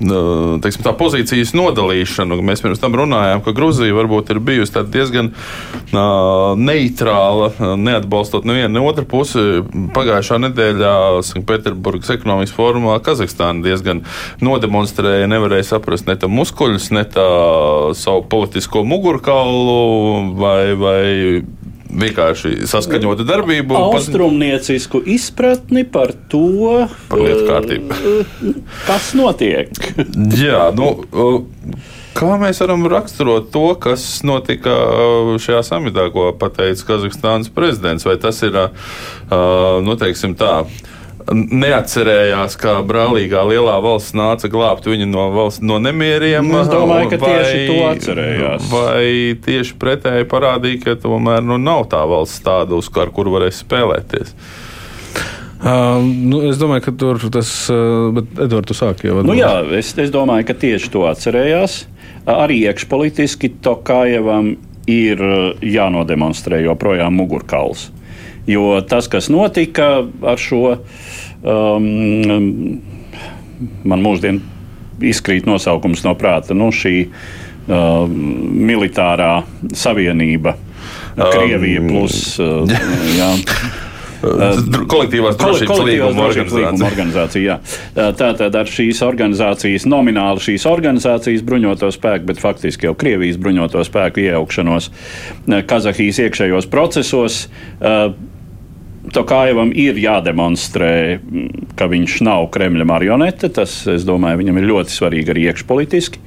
teiksim, tā pozīcijas nodalīšanu. Mēs pirms tam runājām, ka Grūzija varbūt ir bijusi diezgan uh, neitrāla, neatbalstot nevienu ne otru pusi. Pagājušā nedēļā Sanktpēterburgas ekonomikas formā Kazahstāna diezgan nodemonstrēja, nevarēja saprast ne tā muskuļus, ne tā savu politisko mugurkaulu vai, vai vienkārši saskaņota darbība. Austrumniecisku izpratni par to, par lietu kārtību. Eh, kas notiek? Jā, nu. Kā mēs varam raksturot to, kas notika šajā samitā, ko pateica Kazahstānas prezidents? Vai tas ir, nu, teiksim tā, neatcerējās, kā brālīgā lielā valsts nāca glābt viņu no, valsts, no nemieriem. Nu, es domāju, ka vai, tieši to atcerējās. Vai tieši pretēji parādīja, ka tomēr nu, nav tā valsts tāda, uz ar kuru varēs spēlēties. Uh, nu, es domāju, ka tur tas uh, ir. Edvards, tu sāki jau. Nu, jā, es, es domāju, ka tieši to atcerējās. Arī iekšpolitiski Tokajevam ir jānodemonstrē joprojām mugurkauls. Jo tas, kas notika ar šo, um, man mūždien izkrīt nosaukums no prāta, nu, šī uh, militārā savienība, um, Krievija plus. Uh, jā. Kolektīvās drošības līguma organizācija. organizācija Tātad ar šīs organizācijas, nomināli šīs organizācijas bruņoto spēku, bet faktiski jau Krievijas bruņoto spēku iejaukšanos Kazahijas iekšējos procesos. Tokājevam ir jādemonstrē, ka viņš nav Kremļa marionete. Tas, es domāju, viņam ir ļoti svarīgi arī iekšpolitiski.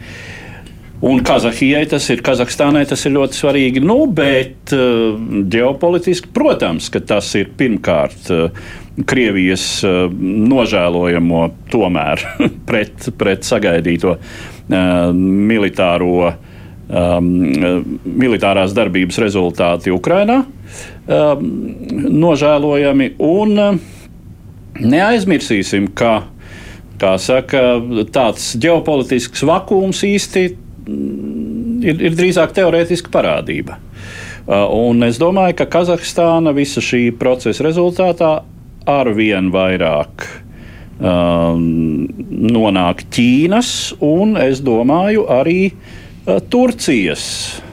Un Kazahijai tas ir, Kazahstānai tas ir ļoti svarīgi. Nu, bet uh, ģeopolitiski, protams, ka tas ir pirmkārt uh, Krievijas uh, nožēlojamo tomēr pret, pret sagaidīto uh, militāro, um, militārās darbības rezultāti Ukrainā. Um, nožēlojami un uh, neaizmirsīsim, ka saka, tāds ģeopolitisks vakums īsti ir, ir drīzāk teorētiska parādība. Un es domāju, ka Kazahstāna visa šī procesa rezultātā arvien vairāk um, nonāk Ķīnas un, es domāju, arī uh, Turcijas uh,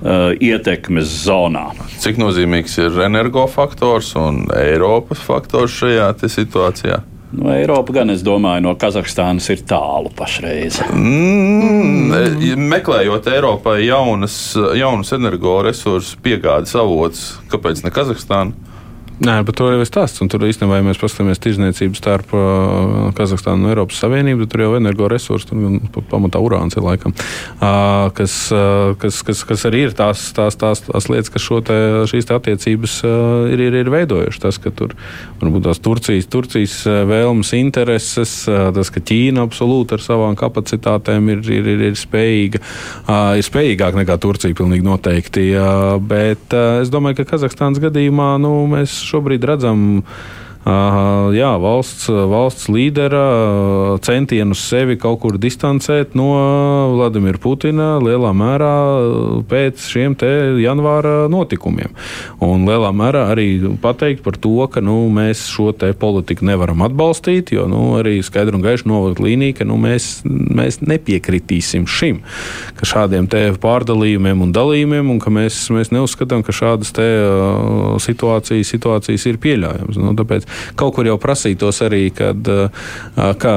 ietekmes zonā. Cik nozīmīgs ir energofaktors un Eiropas faktors šajā situācijā? No nu, Eiropa gan, es domāju, no Kazahstānas ir tālu pašreiz. Mm, meklējot Eiropai jaunas, jaunus energoresursu piegādes avotus, kāpēc ne Kazahstāna? Nē, bet to jau ir stāsts. Tur īstenībā, ja mēs paskatāmies tirzniecību starp uh, Kazahstānu un Eiropas Savienību, tur jau energoresursi, tur pamatā urāns ir laikam, uh, kas, uh, kas, kas, kas arī ir tās, tās, tās, tās lietas, kas te, šīs te attiecības uh, ir, ir, ir veidojušas. Tas, ka tur varbūt tās Turcijas, Turcijas uh, vēlmes, intereses, uh, tas, ka Ķīna absolūti ar savām kapacitātēm ir, ir, ir, ir spējīga, uh, ir spējīgāka nekā Turcija, pilnīgi noteikti. Uh, bet uh, es domāju, ka Kazahstānas gadījumā nu, mēs šobrīd redzam jā, valsts, valsts līdera centienus sevi kaut kur distancēt no Vladimira Putina lielā mērā pēc šiem janvāra notikumiem. Un lielā mērā arī pateikt par to, ka nu, mēs šo politiku nevaram atbalstīt, jo nu, arī skaidri un gaiši novada līnija, ka nu, mēs, mēs nepiekritīsim šim, ka šādiem pārdalījumiem un dalījumiem, un ka mēs, mēs neuzskatām, ka šādas te, situācijas, situācijas ir pieļaujamas. Nu, tāpēc kaut kur jau prasītos arī, kad kā,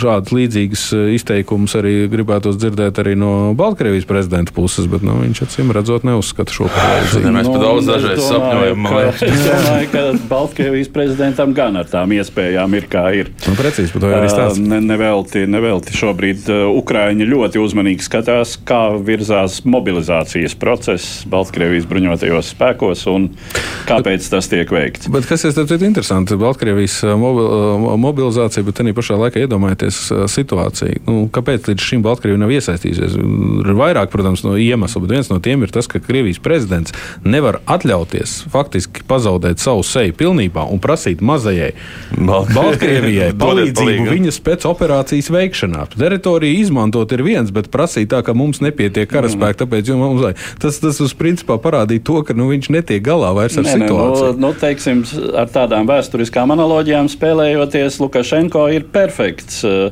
šādas līdzīgas izteikumus arī gribētos dzirdēt arī no Baltkrievijas prezidenta puses, bet nu, viņš acīm redzot neuzskata šo par vajadzīgu. Mēs pat daudz dažreiz sapņojam. Es domāju, ka Baltkrievijas prezidentam gan ar tām iespējām ir kā ir. Nu, precīzi, par to arī stāsts. Ne, nevelti, nevelti šobrīd Ukraiņi ļoti uzmanīgi skatās, kā virzās mobilizācijas process Baltkrievijas bruņotajos spēkos un kāpēc tas tiek veikts. Bet kas ir ļoti interesanti. Baltkrievijas eh, mobil, eh, mobilizācija, bet arī pašā laikā iedomājieties eh, situāciju. Nu, kāpēc līdz šim Baltkrievija nav iesaistījusies? Ir vairāk, protams, no iemeslu, bet viens no tiem ir tas, ka Krievijas prezidents nevar atļauties faktiski pazaudēt savu seju pilnībā un prasīt mazajai Baltkrievijai palīdzību viņas spēcoperācijas veikšanā. Teritoriju izmantot ir viens, bet prasīt tā, ka mums nepietiek karaspēka, tāpēc mums vajag. Tas, tas uz principā parādīja to, ka nu, viņš netiek galā vairs ar ne, situāciju. Ne, nu, nu, teiksim, ar tādām tādām vēsturiskām analoģijām spēlējoties, Lukašenko ir perfekts. Uh,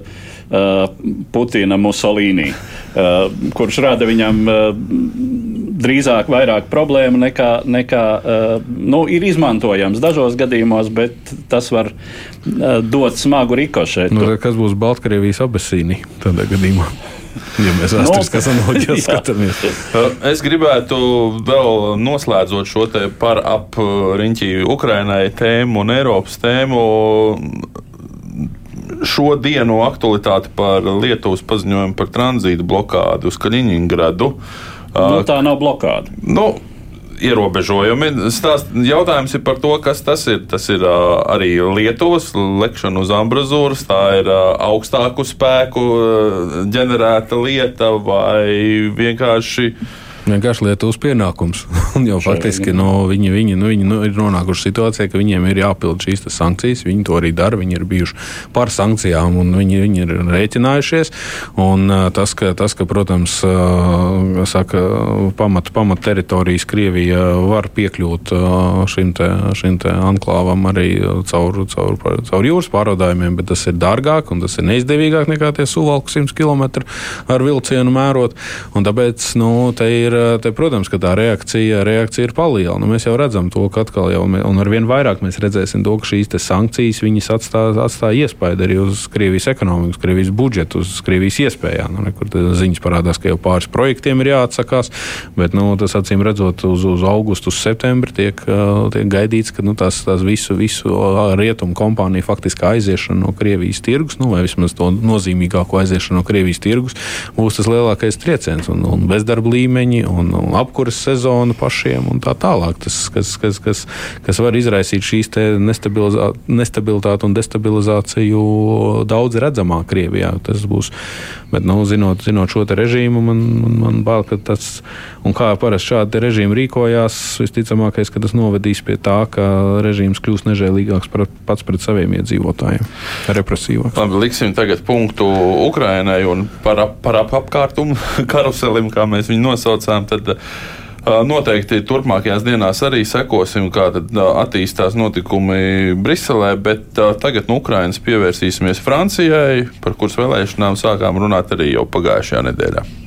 uh Putina Musolīni, uh, kurš rada viņam drīzāk vairāk problēmu nekā, nekā nu, ir izmantojams dažos gadījumos, bet tas var dot smagu rikošetu. Nu, kas būs Baltkrievijas abesīni tādā gadījumā? Ja mēs vēsturiskās analoģijas skatāmies. Es gribētu vēl noslēdzot šo te par ap riņķī Ukrainai tēmu un Eiropas tēmu šo dienu aktualitāti par Lietuvas paziņojumu par tranzītu blokādu uz Kaļiņingradu. Nu, tā nav blokāda. Nu, ierobežojumi. Stāst, jautājums ir par to, kas tas ir. Tas ir uh, arī Lietuvas lekšana uz ambrazūras, tā ir uh, augstāku spēku uh, ģenerēta lieta vai vienkārši vienkārši Lietuvas pienākums. jau faktiski no, nu, viņi, viņi, nu, viņi nu, ir nonākuši situācijā, ka viņiem ir jāpild šīs sankcijas. Viņi to arī dara. Viņi ir bijuši par sankcijām un viņi, viņi ir rēķinājušies. Un, tas, ka, tas, ka protams, saka, pamat, pamat teritorijas Krievija var piekļūt šim, te, šim te anklāvam arī caur, caur, caur jūras pārvadājumiem, bet tas ir dārgāk un tas ir neizdevīgāk nekā tie suvalku 100 km ar vilcienu mērot. Un tāpēc nu, te ir ir, te, protams, ka tā reakcija, reakcija ir paliela. Nu, mēs jau redzam to, ka atkal jau, un ar vien vairāk mēs redzēsim to, ka šīs sankcijas atstāja atstā iespaidu arī uz Krievijas ekonomiku, uz Krievijas budžetu, uz Krievijas iespējām. Nu, nekur ziņas parādās, ka jau pāris projektiem ir jāatsakās, bet nu, tas acīm redzot uz, uz augustu, uz septembri tiek, tiek gaidīts, ka nu, tās, tās visu, visu rietumu kompāniju faktiski aiziešana no Krievijas tirgus, nu, vai vismaz to nozīmīgāko aiziešanu no Krievijas tirgus, būs tas lielākais trieciens un, un bezdarba līmeņi un, un apkuras sezona pašiem un tā tālāk. Tas, kas, kas, kas, kas var izraisīt šīs nestabilitāti un destabilizāciju daudz redzamāk Krievijā. Tas būs, bet, nu, zinot, zinot šo režīmu, man, man, man bail, ka tas, un kā parasti šādi režīmi rīkojās, visticamākais, ka tas novedīs pie tā, ka režīms kļūs nežēlīgāks pats pret saviem iedzīvotājiem, represīvāks. Labi, liksim tagad punktu Ukrainai un par, par ap apkārtumu karuselim, kā mēs viņu nosaucām. Tad, Noteikti turpmākajās dienās arī sekosim, kā attīstās notikumi Briselē, bet tagad no Ukrainas pievērsīsimies Francijai, par kuras vēlēšanām sākām runāt arī jau pagājušajā nedēļā.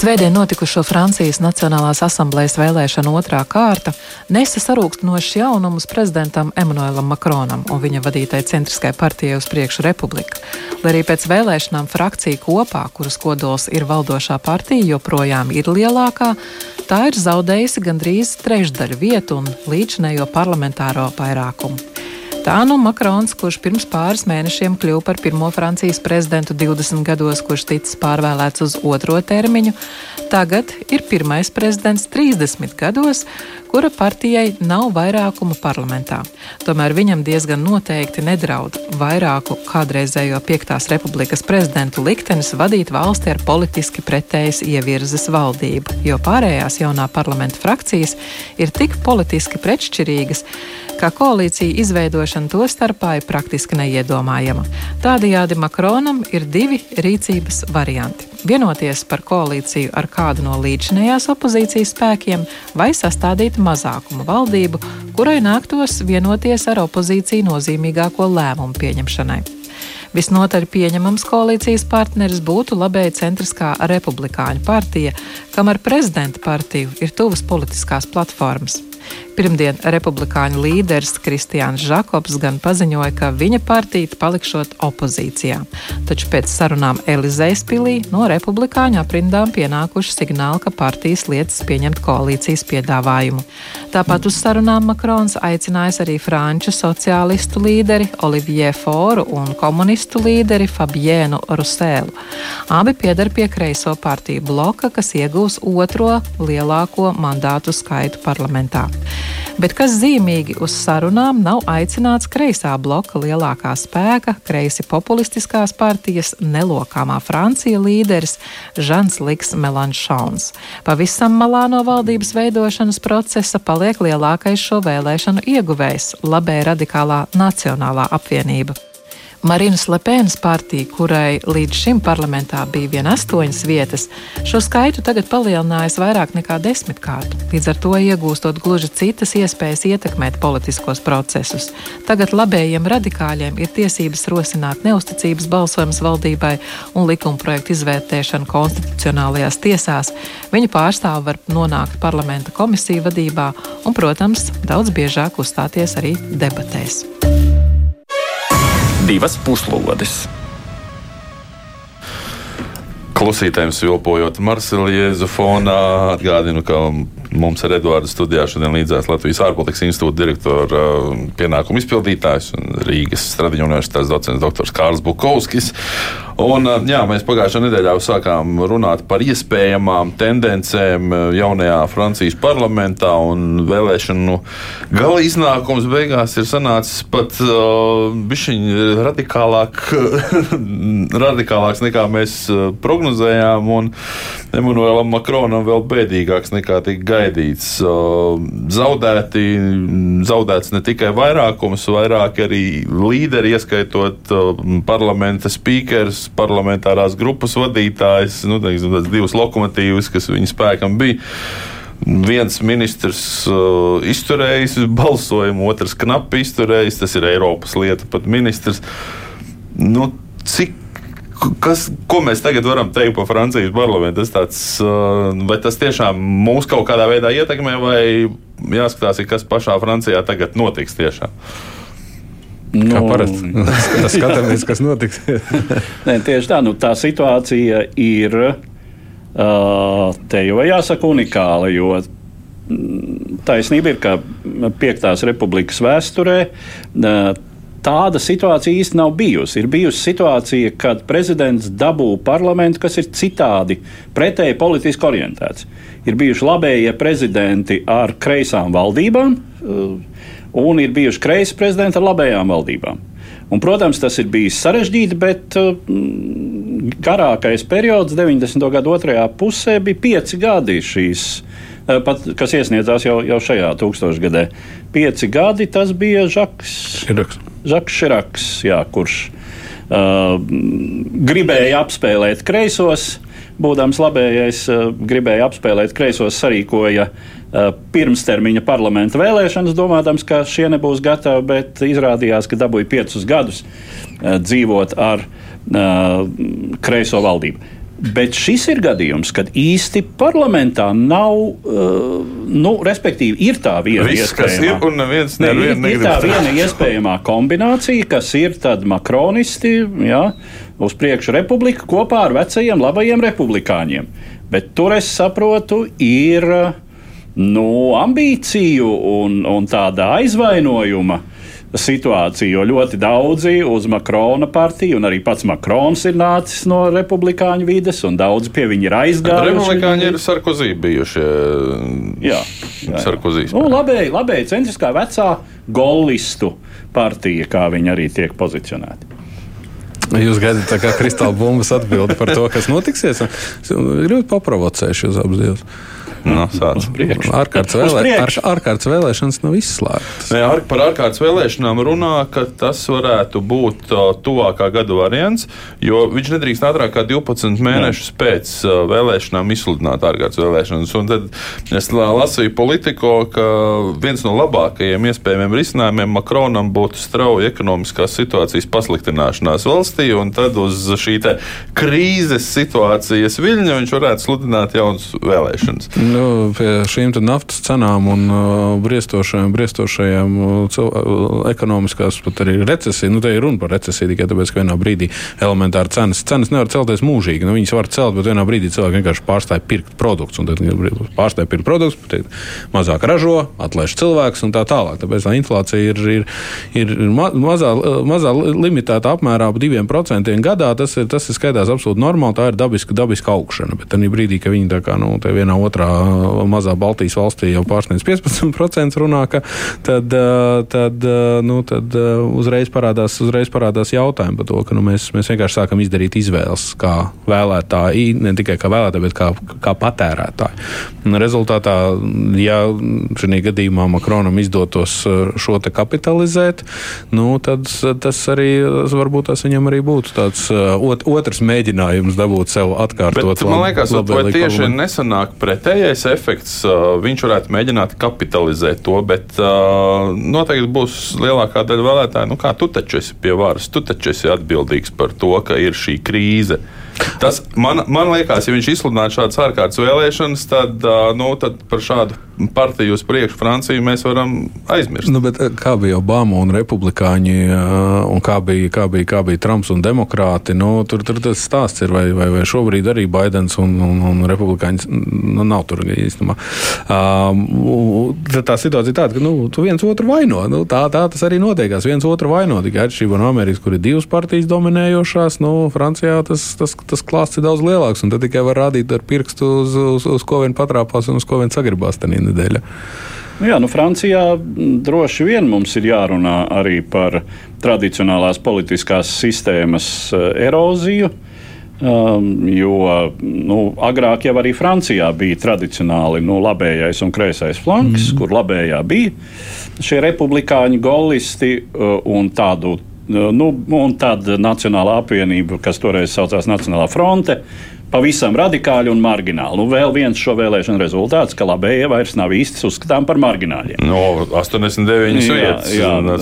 Svētdien notikušo Francijas Nacionālās asamblejas vēlēšanu otrā kārta nesa sarūktinošs jaunumus prezidentam Emanuēlam Makronam un viņa vadītai centriskajai partijai uz priekšu republika. Lai arī pēc vēlēšanām frakcija kopā, kuras kodols ir valdošā partija, joprojām ir lielākā, tā ir zaudējusi gandrīz trešdaļu vietu un līdzinējo parlamentāro vairākumu. Tā nu Makrons, kurš pirms pāris mēnešiem kļuva par pirmo Francijas prezidentu 20 gados, kurš ticis pārvēlēts uz otro termiņu, tagad ir pirmais prezidents 30 gados, kura partijai nav vairākuma parlamentā. Tomēr viņam diezgan noteikti nedraud vairāku kādreizējo Piektās republikas prezidentu liktenis vadīt valsti ar politiski pretējas ievirzes valdību, jo pārējās jaunā parlamenta frakcijas ir tik politiski pretšķirīgas, ka koalīcija izveidošana to starpā ir praktiski neiedomājama. Tādējādi Makronam ir divi rīcības varianti - vienoties par koalīciju ar kādu no līdzinējās opozīcijas spēkiem vai sastādīt mazākuma valdību, kurai nāktos vienoties ar opozīciju nozīmīgāko lēmumu pieņemšanai. Visnotaļ pieņemams koalīcijas partneris būtu labēja centriskā republikāņu partija, kam ar prezidenta partiju ir tuvas politiskās platformas. Pirmdien republikāņu līderis Kristiāns Žakobs gan paziņoja, ka viņa partija palikšot opozīcijā. Taču pēc sarunām Elizejas pilī no republikāņu aprindām pienākuši signāli, ka partijas lietas pieņemt koalīcijas piedāvājumu. Tāpat uz sarunām Makrons aicinājis arī franču sociālistu līderi Olivier Foru un komunistu līderi Fabienu Rusēlu. Abi piedar pie kreiso partiju bloka, kas iegūs otro lielāko mandātu skaitu parlamentā. Bet kas zīmīgi uz sarunām nav aicināts kreisā bloka lielākā spēka, kreisi populistiskās partijas nelokāmā Francija līderis Žans Liks Melanšons. Pavisam malā no valdības veidošanas procesa paliek lielākais šo vēlēšanu ieguvējs - labē radikālā Nacionālā apvienība. Marinas Lepēnas partija, kurai līdz šim parlamentā bija vien astoņas vietas, šo skaitu tagad palielinājusi vairāk nekā desmitkārt, līdz ar to iegūstot gluži citas iespējas ietekmēt politiskos procesus. Tagad labējiem radikāļiem ir tiesības rosināt neusticības balsojumus valdībai un likuma projektu izvērtēšanu konstitucionālajās tiesās. Viņa pārstāvi var nonākt parlamenta komisiju vadībā un, protams, daudz biežāk uzstāties arī debatēs divas puslodes. Klusītājiem vilpojot Marseļiezu fonā, atgādinu, ka mums ar Eduardu studijā šodien līdzās Latvijas ārpolitikas institūta direktora uh, pienākumu izpildītājs un Rīgas Stradiņu universitātes docents dr. Kārls Bukovskis. Un, jā, mēs pagājušā nedēļā sākām runāt par iespējamām tendencēm jaunajā Francijas parlamentā, vēlēšanu gala iznākums beigās ir sanācis pat uh, radikālāk, radikālāks nekā mēs prognozējām, un Emanuēlam Makronam vēl bēdīgāks nekā tika gaidīts. Uh, zaudēti, zaudēts ne tikai vairākums, vairāk arī līderi, ieskaitot uh, parlamenta spīkers, parlamentārās grupas vadītājs, nu, teiksim, divas lokomotīvas, kas viņa spēkam bija. Viens ministrs uh, izturējis balsojumu, otrs knapi izturējis. Tas ir Eiropas lietu pat ministrs. Nu, cik kas, ko mēs tagad varam teikt par Francijas parlamentu? Tas tāds, uh, vai tas tiešām mūs kaut kādā veidā ietekmē, vai jāskatās, kas pašā Francijā tagad notiks tiešām? Nu, Kā parasti. Tas skatāmies, kas notiks. Nē, tieši tā, nu, tā situācija ir te jau jāsaka unikāla, jo mm, taisnība ir, ka Piektās republikas vēsturē tāda situācija īsti nav bijusi. Ir bijusi situācija, kad prezidents dabū parlamentu, kas ir citādi, pretēji politiski orientēts. Ir bijuši labējie prezidenti ar kreisām valdībām, un ir bijuši kreisi prezidenti ar labējām valdībām. Un, protams, tas ir bijis sarežģīti, bet uh, garākais periods, 90. gada otrajā pusē, bija pieci gadi šīs uh, pat, kas iesniedzās jau, jau šajā tūkstošgadē. Pieci gadi tas bija Žaks Širaks. Žaks Širaks, jā, kurš uh, gribēja apspēlēt kreisos, būdams labējais, uh, gribēja apspēlēt kreisos, sarīkoja uh, pirmstermiņa parlamenta vēlēšanas, domādams, ka šie nebūs gatavi, bet izrādījās, ka dabūja piecus gadus uh, dzīvot ar uh, kreiso valdību. Bet šis ir gadījums, kad īsti parlamentā nav, uh, nu, respektīvi, ir tā viena Viss, kas ir, iespējamā. un neviens Ne, ir, ir tā viena iespējamā kombinācija, kas ir tad makronisti, jā, uz priekšu republika kopā ar vecajiem labajiem republikāņiem. Bet tur es saprotu, ir nu, ambīciju un, un tāda aizvainojuma situācija, jo ļoti daudzi uz Makrona partiju, un arī pats Makrons ir nācis no republikāņu vides, un daudzi pie viņa ir aizgājuši. Republikāņi ir Sarkozī bijušie. Jā, jā. Sarkozīs. Nu, labēji, labēji centriskā vecā golistu partija, kā viņi arī tiek pozicionēti. Jūs gaidat tā kā kristāla bumbas atbildi par to, kas notiksies. Ļoti paprovocējuši uz abas priekšu. Ārkārtas, vēlē, ārkārtas vēlēšanas nav izslēgtas. Nē, ar, par ārkārtas vēlēšanām runā, ka tas varētu būt uh, tuvākā gada variants, jo viņš nedrīkst ātrāk kā 12 mēnešus pēc uh, vēlēšanām izsludināt ārkārtas vēlēšanas. Un tad es la- lasīju politiko, ka viens no labākajiem iespējamiem risinājumiem Makronam būtu strauja ekonomiskās situācijas pasliktināšanās valstī, un tad uz šī krīzes situācijas viļņa viņš varētu sludināt jaunas vēlēšanas. Nu, pie šīm naftas cenām un uh, briestošajām, briestošajām uh, uh, ekonomiskās, pat arī recesija, nu, te ir runa par recesiju tikai tāpēc, ka vienā brīdī elementāri cenas, cenas nevar celties mūžīgi. Nu, viņas var celt, bet vienā brīdī cilvēki vienkārši pārstāja pirkt produktus. Tad viņi pārstāja pirkt produktus, mazāk ražo, atlaiž cilvēks un tā tālāk. Tāpēc tā inflācija ir, ir, ir ma mazā, mazā limitētā apmērā ap 2% gadā. Tas ir, tas ir skaitās absolūti normāli. Tā ir dabiska, dabiska augšana. Bet tajā brīdī, kad viņi tā kā nu, vienā otrā mazā Baltijas valstī jau pārsniedz 15% runā, ka, tad, ā, tad, ā, nu, tad uzreiz, parādās, uzreiz parādās jautājumi par to, ka nu, mēs, mēs vienkārši sākam izdarīt izvēles kā vēlētāji, ne tikai kā vēlētāji, bet kā, kā patērētāji. Rezultātā, ja šī gadījumā Makronam izdotos šo te kapitalizēt, nu, tad tas arī varbūt tas viņam arī būtu tāds ot, otrs mēģinājums dabūt sev atkārtot. Bet, man liekas, vai tieši nesanāk pretējais efekts. uh, Viņš varētu mēģināt kapitalizēt to, bet noteikti būs lielākā daļa vēlētāju. Nu, kā tu taču esi pie varas, tu taču esi atbildīgs par to, ka ir šī krīze. Tas man, man liekas, ja viņš izsludinātu šādas ārkārtas vēlēšanas, tad, nu, tad par šādu partiju uz priekšu Franciju mēs varam aizmirst. Nu, bet, kā bija Obama un republikāņi, un kā bija, kā bija, kā bija Trumps un demokrāti, nu, tur, tur tas stāsts ir, vai, vai, vai šobrīd arī Baidens un, un, un republikāņi nu, nav tur īstenībā. Um, tā situācija ir tāda, ka nu, tu viens otru vaino. Nu, tā, tā tas arī notiekās. Viens otru vaino. Tikai atšķirībā no Amerikas, kur ir divas partijas dominējošās, nu, Francijā tas, tas, tas klāsts ir daudz lielāks. Un tad tikai var rādīt ar pirkstu uz, uz, uz ko vien patrāpās un uz ko vien sagribās tajā nedēļā. Nu jā, nu Francijā droši vien mums ir jārunā arī par tradicionālās politiskās sistēmas eh, eroziju. Um, jo nu, agrāk jau arī Francijā bija tradicionāli nu, labējais un kreisais flanks, mm. kur labējā bija šie republikāņu golisti uh, un tādu. Uh, Nu, un tāda Nacionālā apvienība, kas toreiz saucās Nacionālā fronte, pavisam radikāli un margināli. Nu, vēl viens šo vēlēšanu rezultāts, ka labējie vairs nav īsti uzskatām par margināļiem. No 89 Jā, vietas. jā, nu,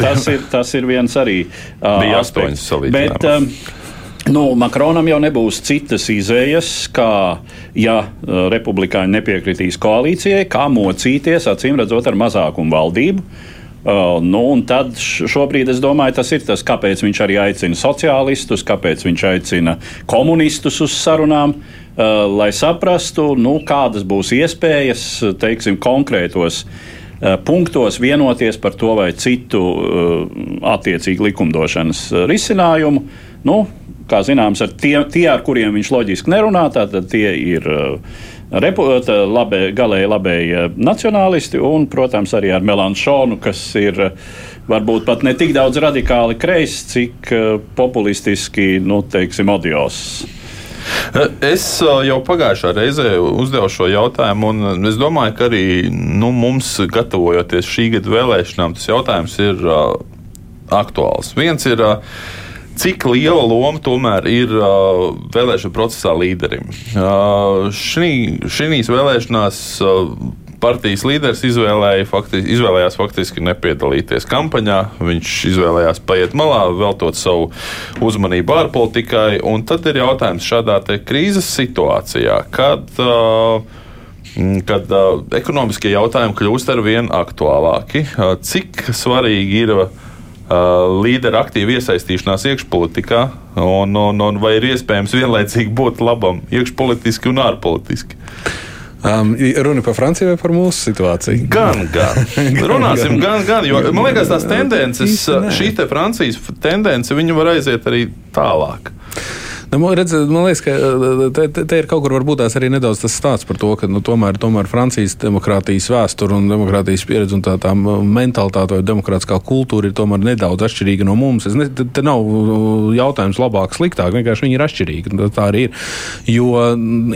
tas, ir, tas ir viens arī. ā, Bija aspekts. astoņas salīdzinājumā. Bet, um, Nu, Makronam jau nebūs citas izējas, kā, ja uh, republikāņi nepiekritīs koalīcijai, kā mocīties, acīm redzot, ar mazākumu valdību. Uh, nu, un tad šobrīd es domāju, tas ir tas, kāpēc viņš arī aicina sociālistus, kāpēc viņš aicina komunistus uz sarunām, uh, lai saprastu, nu, kādas būs iespējas, teiksim, konkrētos uh, punktos vienoties par to vai citu attiecīgu likumdošanas risinājumu. Nu, kā zināms, ar tie, tie, ar kuriem viņš loģiski nerunā, tad tie ir reputa, labē, galēji labēji nacionālisti un, protams, arī ar Melanšonu, kas ir varbūt pat ne tik daudz radikāli kreis, cik populistiski, nu, teiksim, odios. Es jau pagājušā reizē uzdevu šo jautājumu, un es domāju, ka arī nu, mums, gatavojoties šī gada vēlēšanām, tas jautājums ir aktuāls. Viens ir. Uh, Cik liela loma tomēr ir uh, vēlēšana procesā līderim? Uh, Šīs vēlēšanās uh, partijas līderis izvēlēja, faktiski, izvēlējās faktiski nepiedalīties kampaņā. Viņš izvēlējās paiet malā, veltot savu uzmanību ārpolitikai. Tad ir jautājums šādā krīzes situācijā, kad. Uh, kad uh, ekonomiskie jautājumi kļūst ar vien aktuālāki. Uh, cik svarīgi ir uh, līderu aktīva iesaistīšanās iekšpolitikā, un, un, un vai ir iespējams vienlaicīgi būt labam iekšpolitiski un ārpolitiski? Um, runa par Franciju vai par mūsu situāciju? Gan, gan. Runāsim, gan, gan. Jo, man liekas, tās tendences, šī te Francijas tendence, viņa var aiziet arī tālāk. Nu, man, redz, man liekas, ka eh, te, te, te ir kaut kur varbūt tās arī nedaudz tas stāsts par to, ka nu, tomēr, tomēr Francijas demokrātijas vēsture un demokrātijas pieredze un tā, tā mentalitāte vai demokrātiskā kultūra ir tomēr nedaudz atšķirīga no mums. Es ne, te, nav uh, jautājums labāk, sliktāk, vienkārši viņi ir atšķirīgi. Tā arī ir. Jo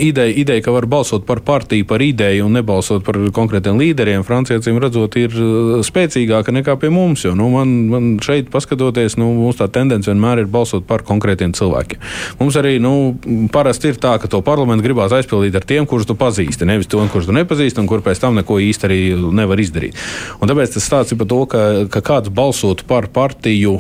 ideja, ideja, ka var balsot par partiju, par ideju un nebalsot par konkrētiem līderiem, Francijā, cīm redzot, ir uh, spēcīgāka nekā pie mums. Jo, nu, man, man šeit, paskatoties, nu, mums tā tendence vienmēr ir balsot par konkrētiem cilvēkiem. Mums Mums arī nu, parasti ir tā, ka to parlamentu gribās aizpildīt ar tiem, kurus tu pazīsti. Nevis to, kurus tu nepazīsti, un kur pēc tam neko īsti arī nevar izdarīt. Un tāpēc tas stāsts ir par to, ka, ka kāds balsotu par partiju,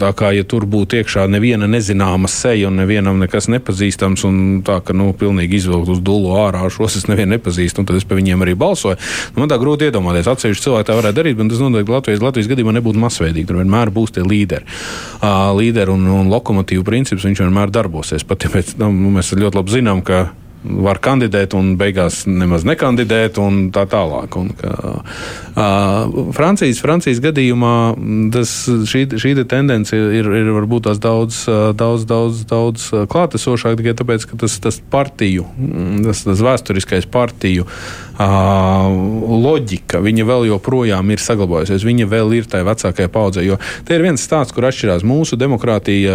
tā kā ja tur būtu iekšā neviena nezināma seja un nevienam nekas nepazīstams, un tā ka nu, pilnīgi izvilkt uz dulu ārā šos es nevienu nepazīstu, un tad es par viņiem arī balsoju. Nu, man tā grūti iedomāties. Atsevišķi cilvēki tā varētu darīt, bet tas noteikti Latvijas, Latvijas gadījumā nebūtu masveidīgi. Tur vienmēr būs tie līderi. Līderi un, un lokomotīvu princips viņš vienmēr darbosies. Pat ja pēc, nu, mēs ļoti labi zinām, ka var kandidēt un beigās nemaz nekandidēt un tā tālāk. Un, ka, uh, Francijas, Francijas gadījumā tas, šī, šī tendence ir, ir varbūt tās daudz, daudz, daudz, daudz klātesošāk tikai tāpēc, ka tas, tas partiju, tas, tas vēsturiskais partiju loģika, viņa vēl joprojām ir saglabājusies. Viņa vēl ir tajā vecākajā paudzē. Jo te ir viens stāsts, kur atšķirās mūsu demokrātija,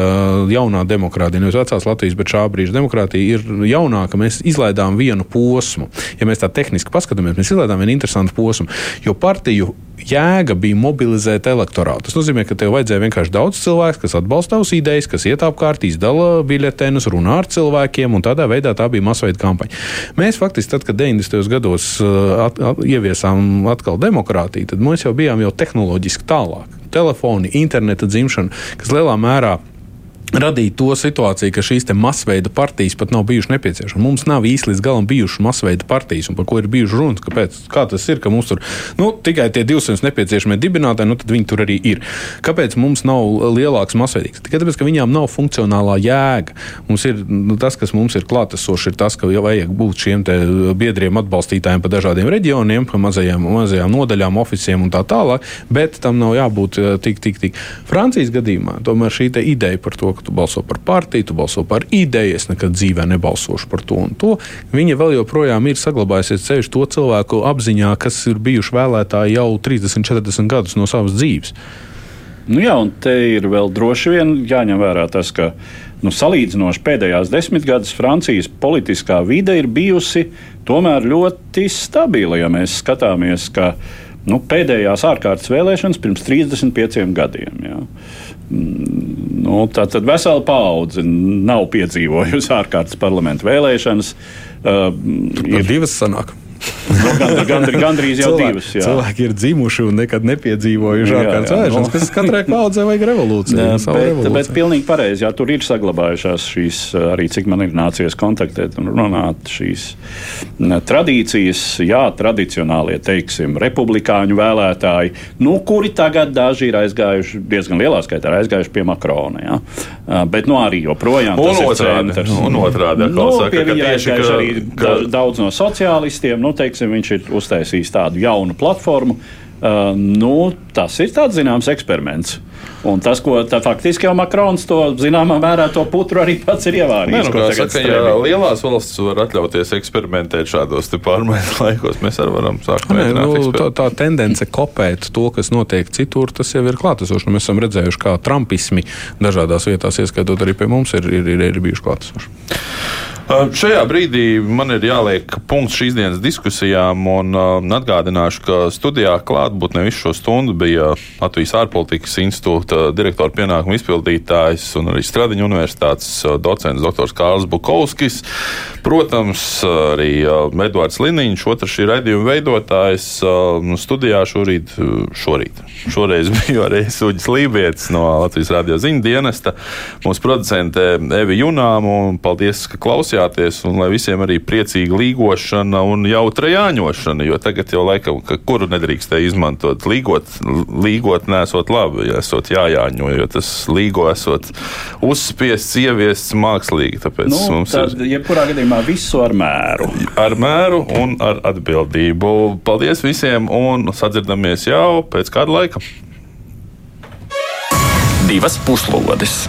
jaunā demokrātija, nevis vecās Latvijas, bet šā brīža demokrātija ir jaunāka. Mēs izlaidām vienu posmu. Ja mēs tā tehniski paskatāmies, mēs izlaidām vienu interesantu posmu. Jo partiju jēga bija mobilizēt elektorātu. Tas nozīmē, ka tev vajadzēja vienkārši daudz cilvēku, kas atbalsta tavas idejas, kas iet apkārt, izdala biļetenus, runā ar cilvēkiem, un tādā veidā tā bija masveida kampaņa. Mēs faktiski, tad, kad 90. gados uh, at, at, ieviesām atkal demokrātiju, tad mēs jau bijām jau tehnoloģiski tālāk. Telefoni, interneta dzimšana, kas lielā mērā radīt to situāciju, ka šīs masveida partijas pat nav bijušas nepieciešamas. Mums nav īsti līdz galam bijušas masveida partijas, un par ko ir bijuši runas. Kāpēc? Kā tas ir, ka mums tur nu, tikai tie 200 nepieciešamie dibinātāji, nu tad viņi tur arī ir. Kāpēc mums nav lielāks masveidīgs? Tikai tāpēc, ka viņām nav funkcionālā jēga. Mums ir nu, tas, kas mums ir klātesošs, ir tas, ka vajag būt šiem biedriem atbalstītājiem pa dažādiem reģioniem, pa mazajām, mazajām nodaļām, oficiem un tā tālāk, bet tam nav jābūt eh, tik, tik, tik. Francijas gadījumā tomēr šī ideja par to, ka tu balso par partiju, tu balso par ideju, es nekad dzīvē nebalsošu par to un to. Viņa vēl joprojām ir saglabājusies ceļš to cilvēku apziņā, kas ir bijuši vēlētāji jau 30, 40 gadus no savas dzīves. Nu jā, un te ir vēl droši vien jāņem vērā tas, ka nu, salīdzinoši pēdējās desmitgades Francijas politiskā vide ir bijusi tomēr ļoti stabila. Ja mēs skatāmies, ka nu, pēdējās ārkārtas vēlēšanas pirms 35 gadiem. Jā. Nu, tā tad vesela paudze nav piedzīvojusi ārkārtas parlamentu vēlēšanas. Uh, ir divas sanākas. Nu, gandri, gandri, gandrīz jau Cilvēki, divas. Jā. Cilvēki ir dzimuši un nekad nepiedzīvojuši ārkārtas vēlēšanas, no. kas katrai paudzei vajag revolūciju. Jā, bet, revolūciju. bet pilnīgi pareizi, jā, tur ir saglabājušās šīs, arī cik man ir nācies kontaktēt un runāt šīs tradīcijas, jā, tradicionālie, teiksim, republikāņu vēlētāji, nu, kuri tagad daži ir aizgājuši, diezgan lielā skaitā aizgājuši pie Makrona, jā. Bet, nu, arī joprojām un tas otrādi, ir centrs. Un otrādi, nu, saka, pie viņa ir aizgājuši arī ka... daudz no sociālistiem. Nu, nu, teiksim, viņš ir uztaisījis tādu jaunu platformu. Uh, nu, tas ir tāds zināms eksperiments. Un tas, ko tā, faktiski jau Makrons to zināmā mērā to putru arī pats ir ievārījis. Nu, saka, ja lielās valsts var atļauties eksperimentēt šādos pārmaiņu laikos, mēs arī varam sākt Nē, nu, tā, tā tendence kopēt to, kas notiek citur, tas jau ir klātesoši. Nu, mēs esam redzējuši, kā trumpismi dažādās vietās, ieskaitot arī pie mums, ir, ir, ir, ir bijuši klātesoši. Šajā brīdī man ir jāliek punkts šīs dienas diskusijām, un atgādināšu, ka studijā klātbūtne visu šo stundu bija Latvijas ārpolitikas institūta direktora pienākumu izpildītājs un arī Stradiņa universitātes docents dr. Kārls Bukovskis. Protams, arī Edvards Liniņš, otrs šī raidījuma veidotājs, uh, studijā šorīt, šorīt. Šoreiz biju arī Suģis Lībijams no Latvijas radio ziņu dienesta, mūsu producente Evi Junām, un paldies, ka klausījāties klausījāties, un lai visiem arī priecīga līgošana un jautra jāņošana. Jo tagad jau laikam, ka kuru nedrīkstēja izmantot, līgot, līgot nesot labi, ja esot jājāņo, jo tas līgo esot uzspiests, ieviests mākslīgi. Tāpēc nu, mums tad, ir. Jebkurā gadījumā visu ar mēru. Ar mēru un ar atbildību. Paldies visiem un sadzirdamies jau pēc kāda laika. Divas puslodes!